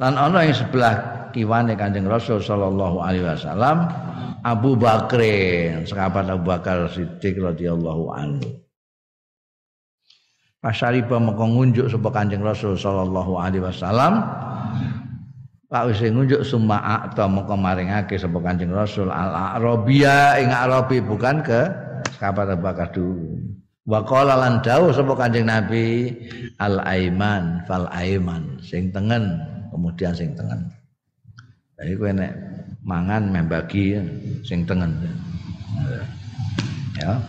lan ana ing sebelah kiwane Kanjeng Rasul sallallahu alaihi wasallam Abu Bakrin, sahabat Abu Bakar Siddiq radhiyallahu anhu. Pasariba mengko ngunjuk sapa Kanjeng Rasul sallallahu alaihi wasallam Pak wis ngunjuk summa atau mengko maringake sapa Kanjeng Rasul al Arabia ing Arabi bukan ke sahabat Abu Bakar dulu. Wa qala lan dawuh sapa Kanjeng Nabi al aiman fal aiman sing tengen kemudian sing tengen. Jadi kowe nek mangan membagi sing tengen. Ya.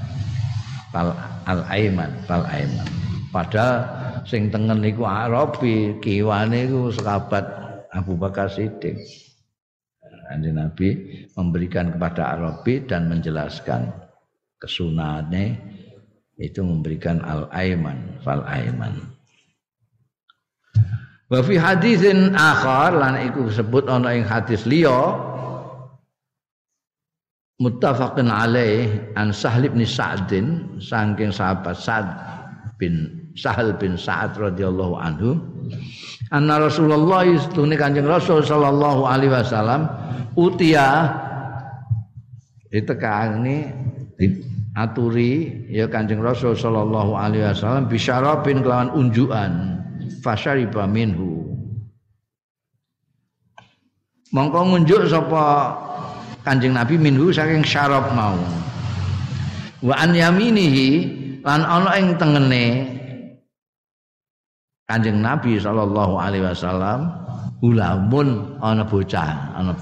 Fal al aiman fal aiman. Padahal sing tengen niku Arabi, kiwane iku sahabat Abu Bakar Siddiq. Kanjeng Nabi memberikan kepada Arabi dan menjelaskan kesunahannya itu memberikan al aiman fal aiman wa fi hadisin akhar lan iku disebut ana ing hadis liya muttafaqun alaih an Sahl bin Sa'din saking sahabat Sa'd bin Sahal bin Sa'ad radhiyallahu anhu anna Rasulullah istune Kanjeng Rasul sallallahu alaihi wasallam utia ditekani aturi ya Kanjeng Rasul sallallahu alaihi wasallam bisyarabin kelawan unjukan fasyariba minhu. Mongko ngunjuk sapa Kanjeng Nabi minhu saking syarab mau. Wa an yaminihi lan ana ing tengene Kanjeng Nabi sallallahu alaihi wasallam ulamun ana bocah, ana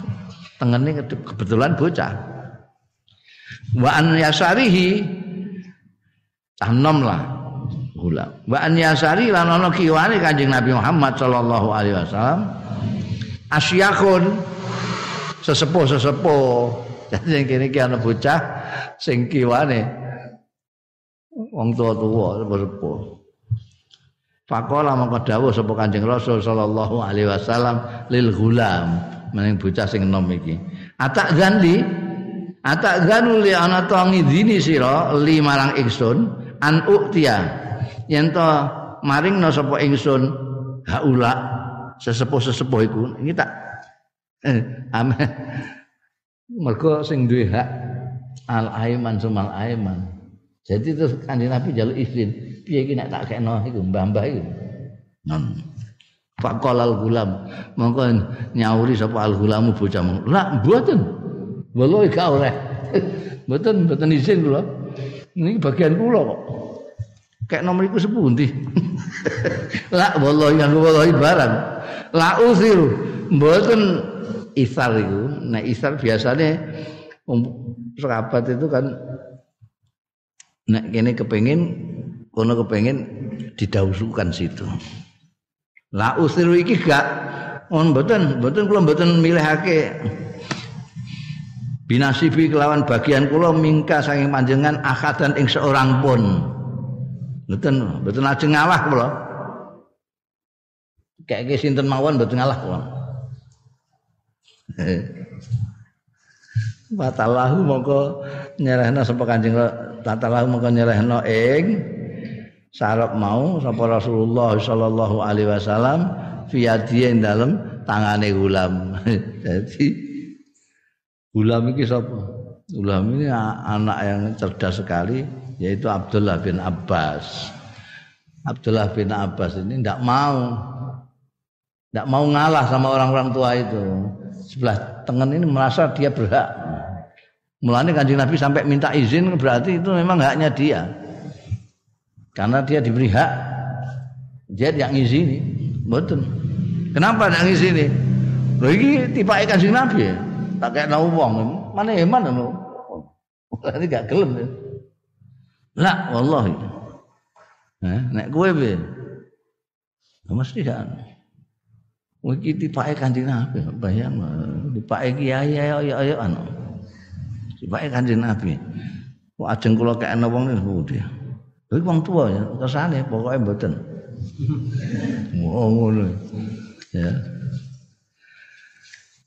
tengene kebetulan bocah. Wa an yasarihi tanom lah ulam. Wa an yasari lan ana kiwane Kanjeng Nabi Muhammad sallallahu alaihi wasallam asyakun sesepuh-sesepuh. Jadi yang kene iki ana bocah sing kiwane wong tua-tua sepuh-sepuh. Fakola mongko dawuh sapa Kanjeng Rasul sallallahu alaihi wasallam lil gulam maning bocah sing enom iki. Atak ganli atak ganu li ana to ngidini sira li marang ingsun an uktia. Yen to maringno sapa ingsun haula sesepuh-sesepuh iku iki tak eh, mergo sing duwe hak al aiman sumal aiman jadi terus kanjeng Nabi jaluk izin piye iki nek tak kekno iku mbah-mbah iku. Non. Faqalal gulam. Mongko nyauri sapa al gulamu bocah mong. Lah mboten. Wallahi gak oleh. mboten mboten izin kula. Ini bagian kula kok. Kayak nomor iku sepundi. lah wallahi yang wallahi barang. La usiru. Mboten isar iku. Nah isar biasanya um, sahabat itu kan nek kene kepengin kono kepengen didausukan situ. La usiru iki gak on mboten, mboten kula mboten milihake binasibi kelawan bagian kula mingka saking panjenengan akadan ing seorang pun. Mboten, mboten ajeng ngalah kula. Kayak sinten mawon mboten ngalah kula. Watalahu mongko nyerahna sapa Kanjeng Watalahu mongko nyerahna ing sarap mau sapa Rasulullah sallallahu alaihi wasallam fiadhi ing dalem tangane gulam. Jadi gulam iki sapa? Gulam ini anak yang cerdas sekali yaitu Abdullah bin Abbas. Abdullah bin Abbas ini tidak mau tidak mau ngalah sama orang-orang tua itu. Sebelah tengen ini merasa dia berhak. Mulanya kanjeng Nabi sampai minta izin berarti itu memang haknya dia. Karena dia diberi hak. Dia yang ngizini. Betul. Kenapa yang ngizini? Lho iki tipake Kanjeng Nabi ya. Tak kayak nau wong. Mana eman anu. Ini gak gelem. Ya. Lah wallahi. Nah, nek kowe piye? Mesti gak. Iki tipake Kanjeng Nabi. Bayang tipake kiai ayo ayo ayo anu. Tipake Kanjeng Nabi. Kok ajeng kula kayak wong niku. Kuwi wong tua ya, kersane pokoke mboten. Oh ngono. Ya.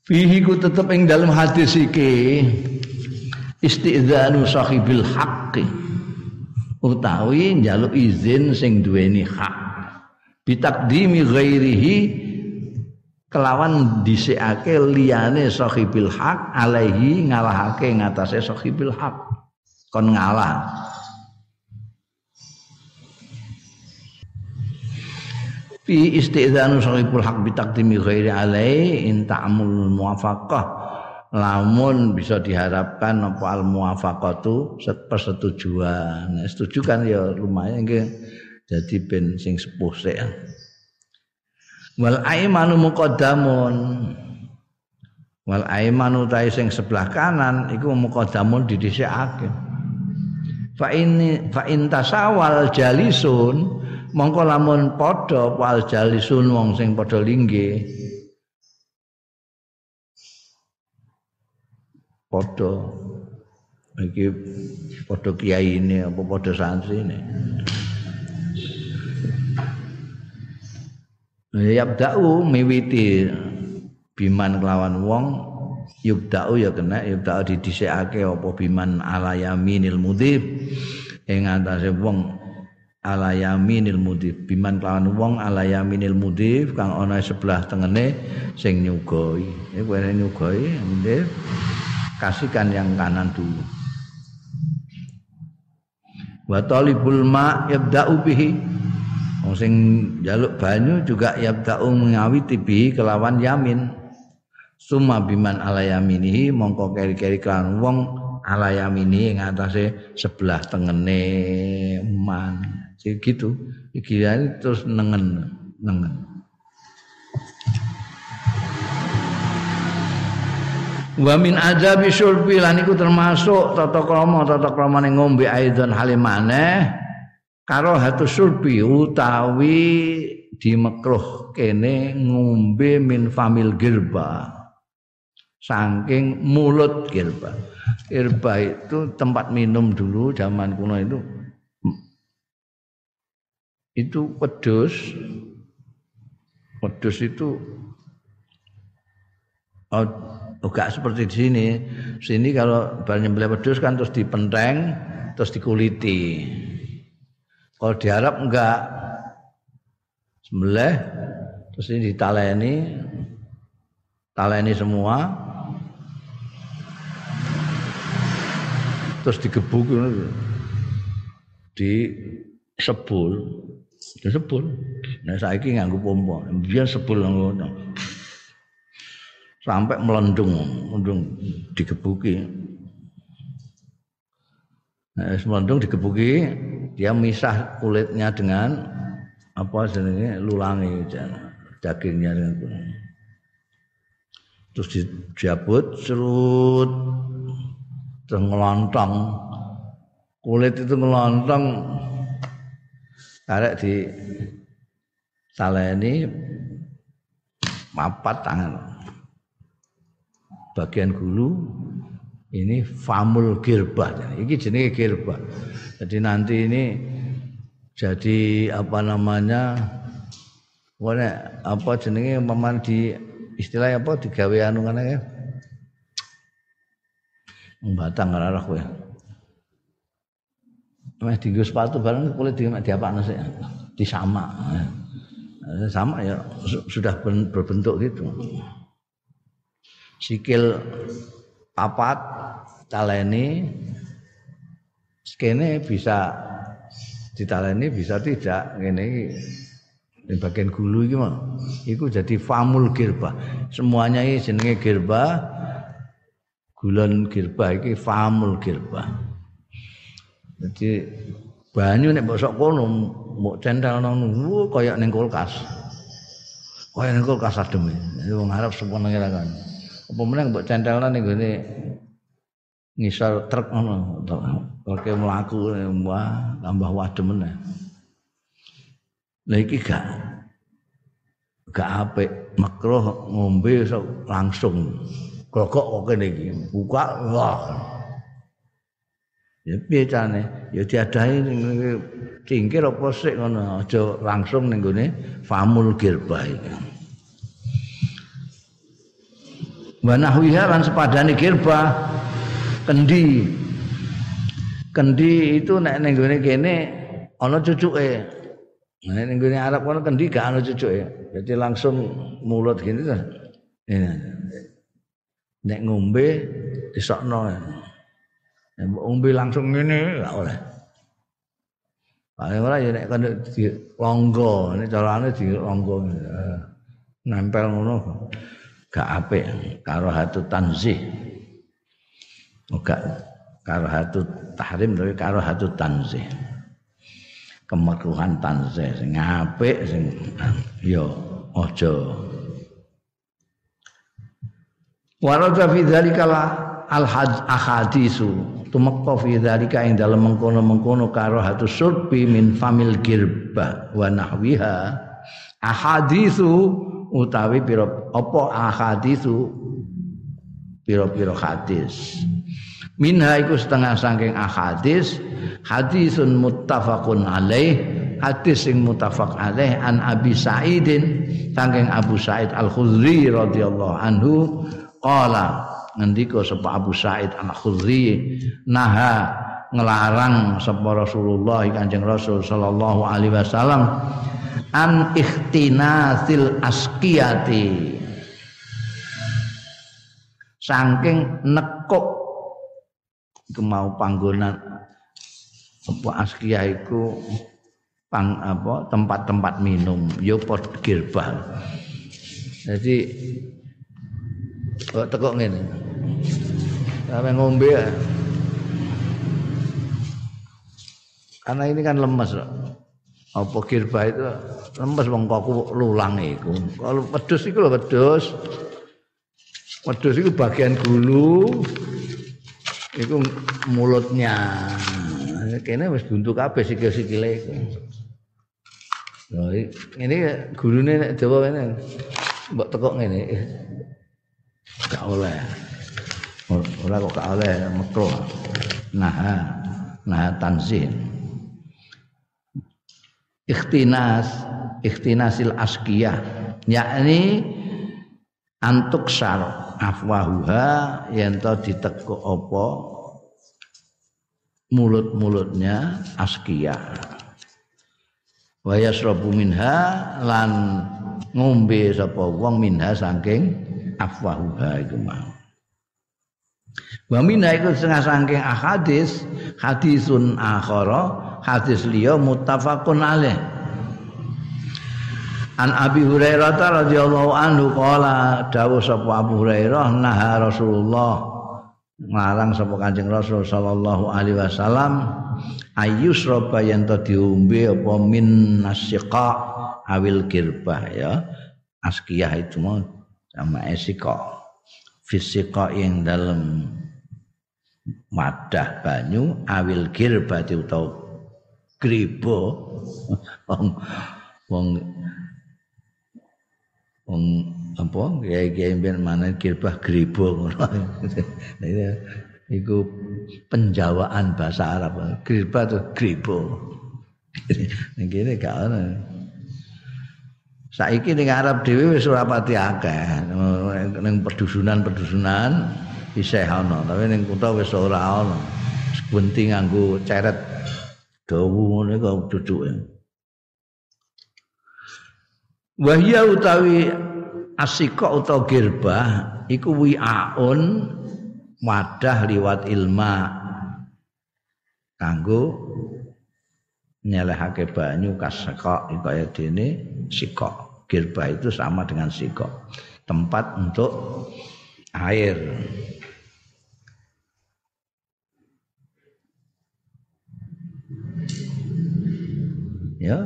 Fihi ku tetep ing dalam hadis iki istidzanu sahibil haqqi utawi njaluk izin sing duweni hak bitakdimi ghairihi kelawan dhisikake liyane sahibil hak alaihi ngalahake ngatasé sahibil hak. Kon ngalah. Fi istizanu sahibul haq bi taqdimi ghairi alai in ta'mul muwafaqah. Lamun bisa diharapkan apa al muwafaqatu persetujuan. Setuju kan ya lumayan nggih. Jadi ben sing sepuh sik wal aimanu muqaddamun. Wal aimanu ta sing sebelah kanan iku muqaddamun didhisikake fa ini fa intasawal jalisun mongko lamun padha wal jalisun wong sing padha lingge. Padha. Iki padha kiai ini apa padha santri Yabda'u miwiti. Biman kelawan wong yubda'u ya kena yubda'u didhisikake apa biman ala yaminil mudhib. Ing antase wong ala yaminil mudhib. Biman lawan wong ala yaminil mudhib kang ana sebelah tengene sing nyugoi iku ene nyugoi mudhib kasihkan yang kanan dulu. Wa talibul ma yabda'u bihi sing jaluk banyu juga yabda'u ngawiti bihi kelawan yamin. Summa biman ala yaminihi mongko keri-keri kan wong ala yamini ing atase sebelah tengene man. Gitu. Iki terus nengen nengen. Wa min azabi syurbi lan iku termasuk tata krama tata kramane ngombe aidon halimane karo hatu syurbi utawi dimekruh kene ngombe min famil girba. Saking mulut kirba. Kirba itu tempat minum dulu zaman kuno itu. Itu pedus pedus itu oh, enggak seperti di sini. Sini kalau banyak beli pedus kan terus dipenteng terus dikuliti kalau di Arab enggak. Sembelih terus ini ditaleni. Taleni semua. Terus digebuk di sebul di sebul nah saiki nganggo pompa. Biar sebul ngono. Sampai melendung melendung digebuki nah, melendung digebuki dia misah kulitnya dengan apa jenenge lulangi dagingnya dengan terus dijabut serut terus kulit itu ngelontong. Karek di saleni mapat tangan. Bagian gulu ini famul girba ini jenis girba jadi nanti ini jadi apa namanya apa jenenge paman di istilah apa digawe anu ya Batang ora kowe. Meh dienggo sepatu bareng kulit di diapakno sik. Disama. Eh, sama ya sudah berbentuk gitu. Sikil papat taleni skene bisa ditaleni bisa tidak ngene di bagian gulu iki mah iku jadi famul girba semuanya ini jenenge girba gulon girba iki famul girba. Jadi banyu nek mbok sok kono mbok centelno nunggu kaya ning kulkas. Kaya ning kulkas adem. Wong Arab semono kan. Apa meneh mbok centelno ning gone ngisor truk ngono. Oke mlaku wah tambah wadem meneh. Lah iki gak gak apik makruh ngombe langsung Kok kok kene iki. Buka wah. Ya piye carane? Ya diadahi cingkir apa sik ngono, aja langsung ning gone famul girba iki. Wa nahwiha lan sepadane girba kendi. Kendi itu nek ning gone kene ana cucuke. Nek ning gone Arab kono kendi gak ana cucuke. Jadi langsung mulut gini tuh. Ini. nek ngombe disokno nek ngombe langsung ngene gak oleh paling ora ya nek kan di longgo nek carane di longgo nempel ngono gak apik. Karo hatu tanzih. Gak karo hatu tahrim tapi karo hatu tanzih. Kemakruhan tanzih. Sing apik sing ya aja. Warada fi dzalika al ahadisu. Tumekta fi dzalika ing dalem mengkono-mengkono karo hatu surbi min famil girba wa nahwiha. Ahadisu utawi pira apa ahadisu pira-pira hadis. Minha iku setengah saking ahadis hadisun muttafaqun alaih hadis sing muttafaq alaih an Abi Sa'idin saking Abu Sa'id Al-Khudri radhiyallahu anhu Qala ngendika sapa Abu Said Al-Khudri naha ngelarang sapa Rasulullah Kanjeng Rasul sallallahu alaihi wasallam an ikhtinasil askiyati. Saking nekuk iku mau panggonan apa askia iku pang apa tempat-tempat minum yo pot girbah jadi kok tekok ngene? Sampe ngombe ya. Karena ini kan lemes apa girbah itu lemes wong kok lulang iku kalau wedhus iku lho wedhus wedhus iku bagian gulu iku mulutnya kene wis buntu kabeh sikil-sikile iku Nah, ini gurune nek Jawa kene mbok tekok ngene. Gak oleh. Ora kok gak oleh makruh. Nah, nah tanzih. Ikhtinas, ikhtinasil askiyah, yakni antuk sar afwahuha yen to ditekuk apa? Mulut-mulutnya askiyah. Wa yasrabu minha lan ngombe sapa wong minha saking afwahuha iku mau. Wa minha iku setengah saking ahadis hadisun akhara hadis liya muttafaqun alaih. An Abi Hurairah radhiyallahu anhu qala dawuh sapa Abu Hurairah naha Rasulullah. Ngarang sapa Kanjeng Rasul sallallahu alaihi wasallam ayus roba yang to diombe apa min nasiqa awil kirbah ya? Askiyah itu mau sama esika fisika yang dalam wadah banyu awil kirbah utawa gribo wong wong wong apa kiai-kiai mana kirbah ngono Iku penjawaan bahasa Arab. Griba itu. Ning kene gak ono. Saiki ning Arab dhewe wis ora pati akeh. Ning perdusunan-perdusunan isih ana, tapi ning kutha wis ora ana. Sepunti nganggo ceret dawu ngene kok duduke. Wahya utawi asika utawa girbah iku wi'aun wadah liwat ilma. Kanggo nyelehake banyu kaseka kaya dene sikok. Girba itu sama dengan sikok. Tempat untuk air ya.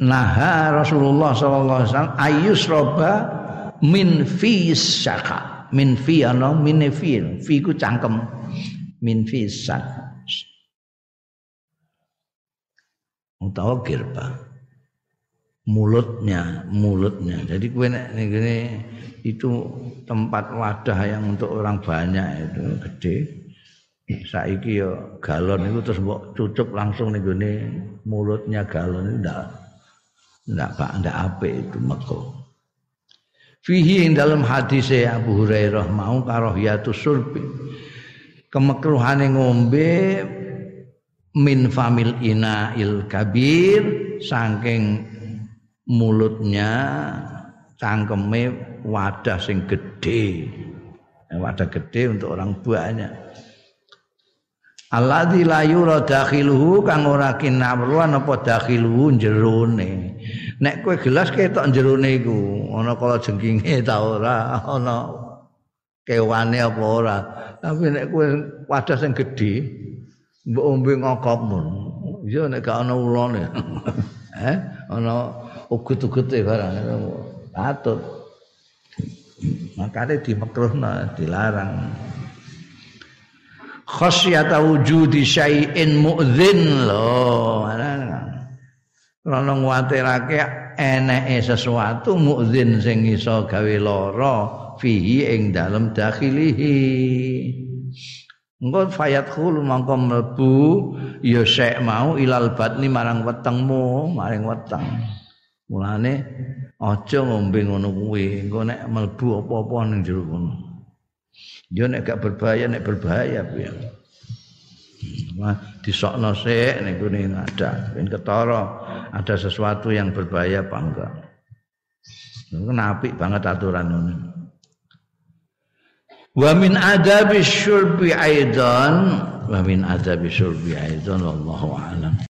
Naha Rasulullah sallallahu alaihi wasallam ayus roba min fi syaka min fi ana min fi. Fi ku cangkem. Min fi sat utawa girba mulutnya mulutnya. Jadi kue ini itu tempat wadah yang untuk orang banyak itu gede saiki yo galon itu terus mbok cucup langsung nih gini mulutnya galon itu ndak ndak pak ndak ape itu meko. Fihi ing dalam hadis Abu Hurairah mau karahiyatus surbi kemekruhane ngombe min famil ina il kabir saking mulutnya cangkeme wadah sing gede wadah gede untuk orang banyak Alladzi la yura dakhiluhu kang ora kinamruan apa dakhiluhu jerone. Nek kowe gelas ketok jerone iku, ana kala jengkinge ta ora, ana kewane apa ora. Tapi nek kowe wadah sing gedhe mbok ombe ngokopmu. Ya nek gak ana ulone. eh, ana ugut-ugute barang. Patut. Makane dimekruhna, dilarang khasyata wujudi syai'in mu'dzin lho Karena nguatirake eneke sesuatu mu'dzin sing iso gawe lara fihi ing dalem dakhilihi. Engko fayat khul mangko mlebu ya syek mau ilal batni marang wetengmu, maring weteng. Mulane aja ngombe ngono kuwi, engko nek mlebu apa-apa ning jero kono. Yo nek gak berbahaya nek berbahaya piye. Wah, disokno sik niku ada. Ben ketara ada sesuatu yang berbahaya apa enggak. Apik banget aturan ini. Wa min adabi syurbi aidan wa min adabi syurbi aidan wallahu a'lam.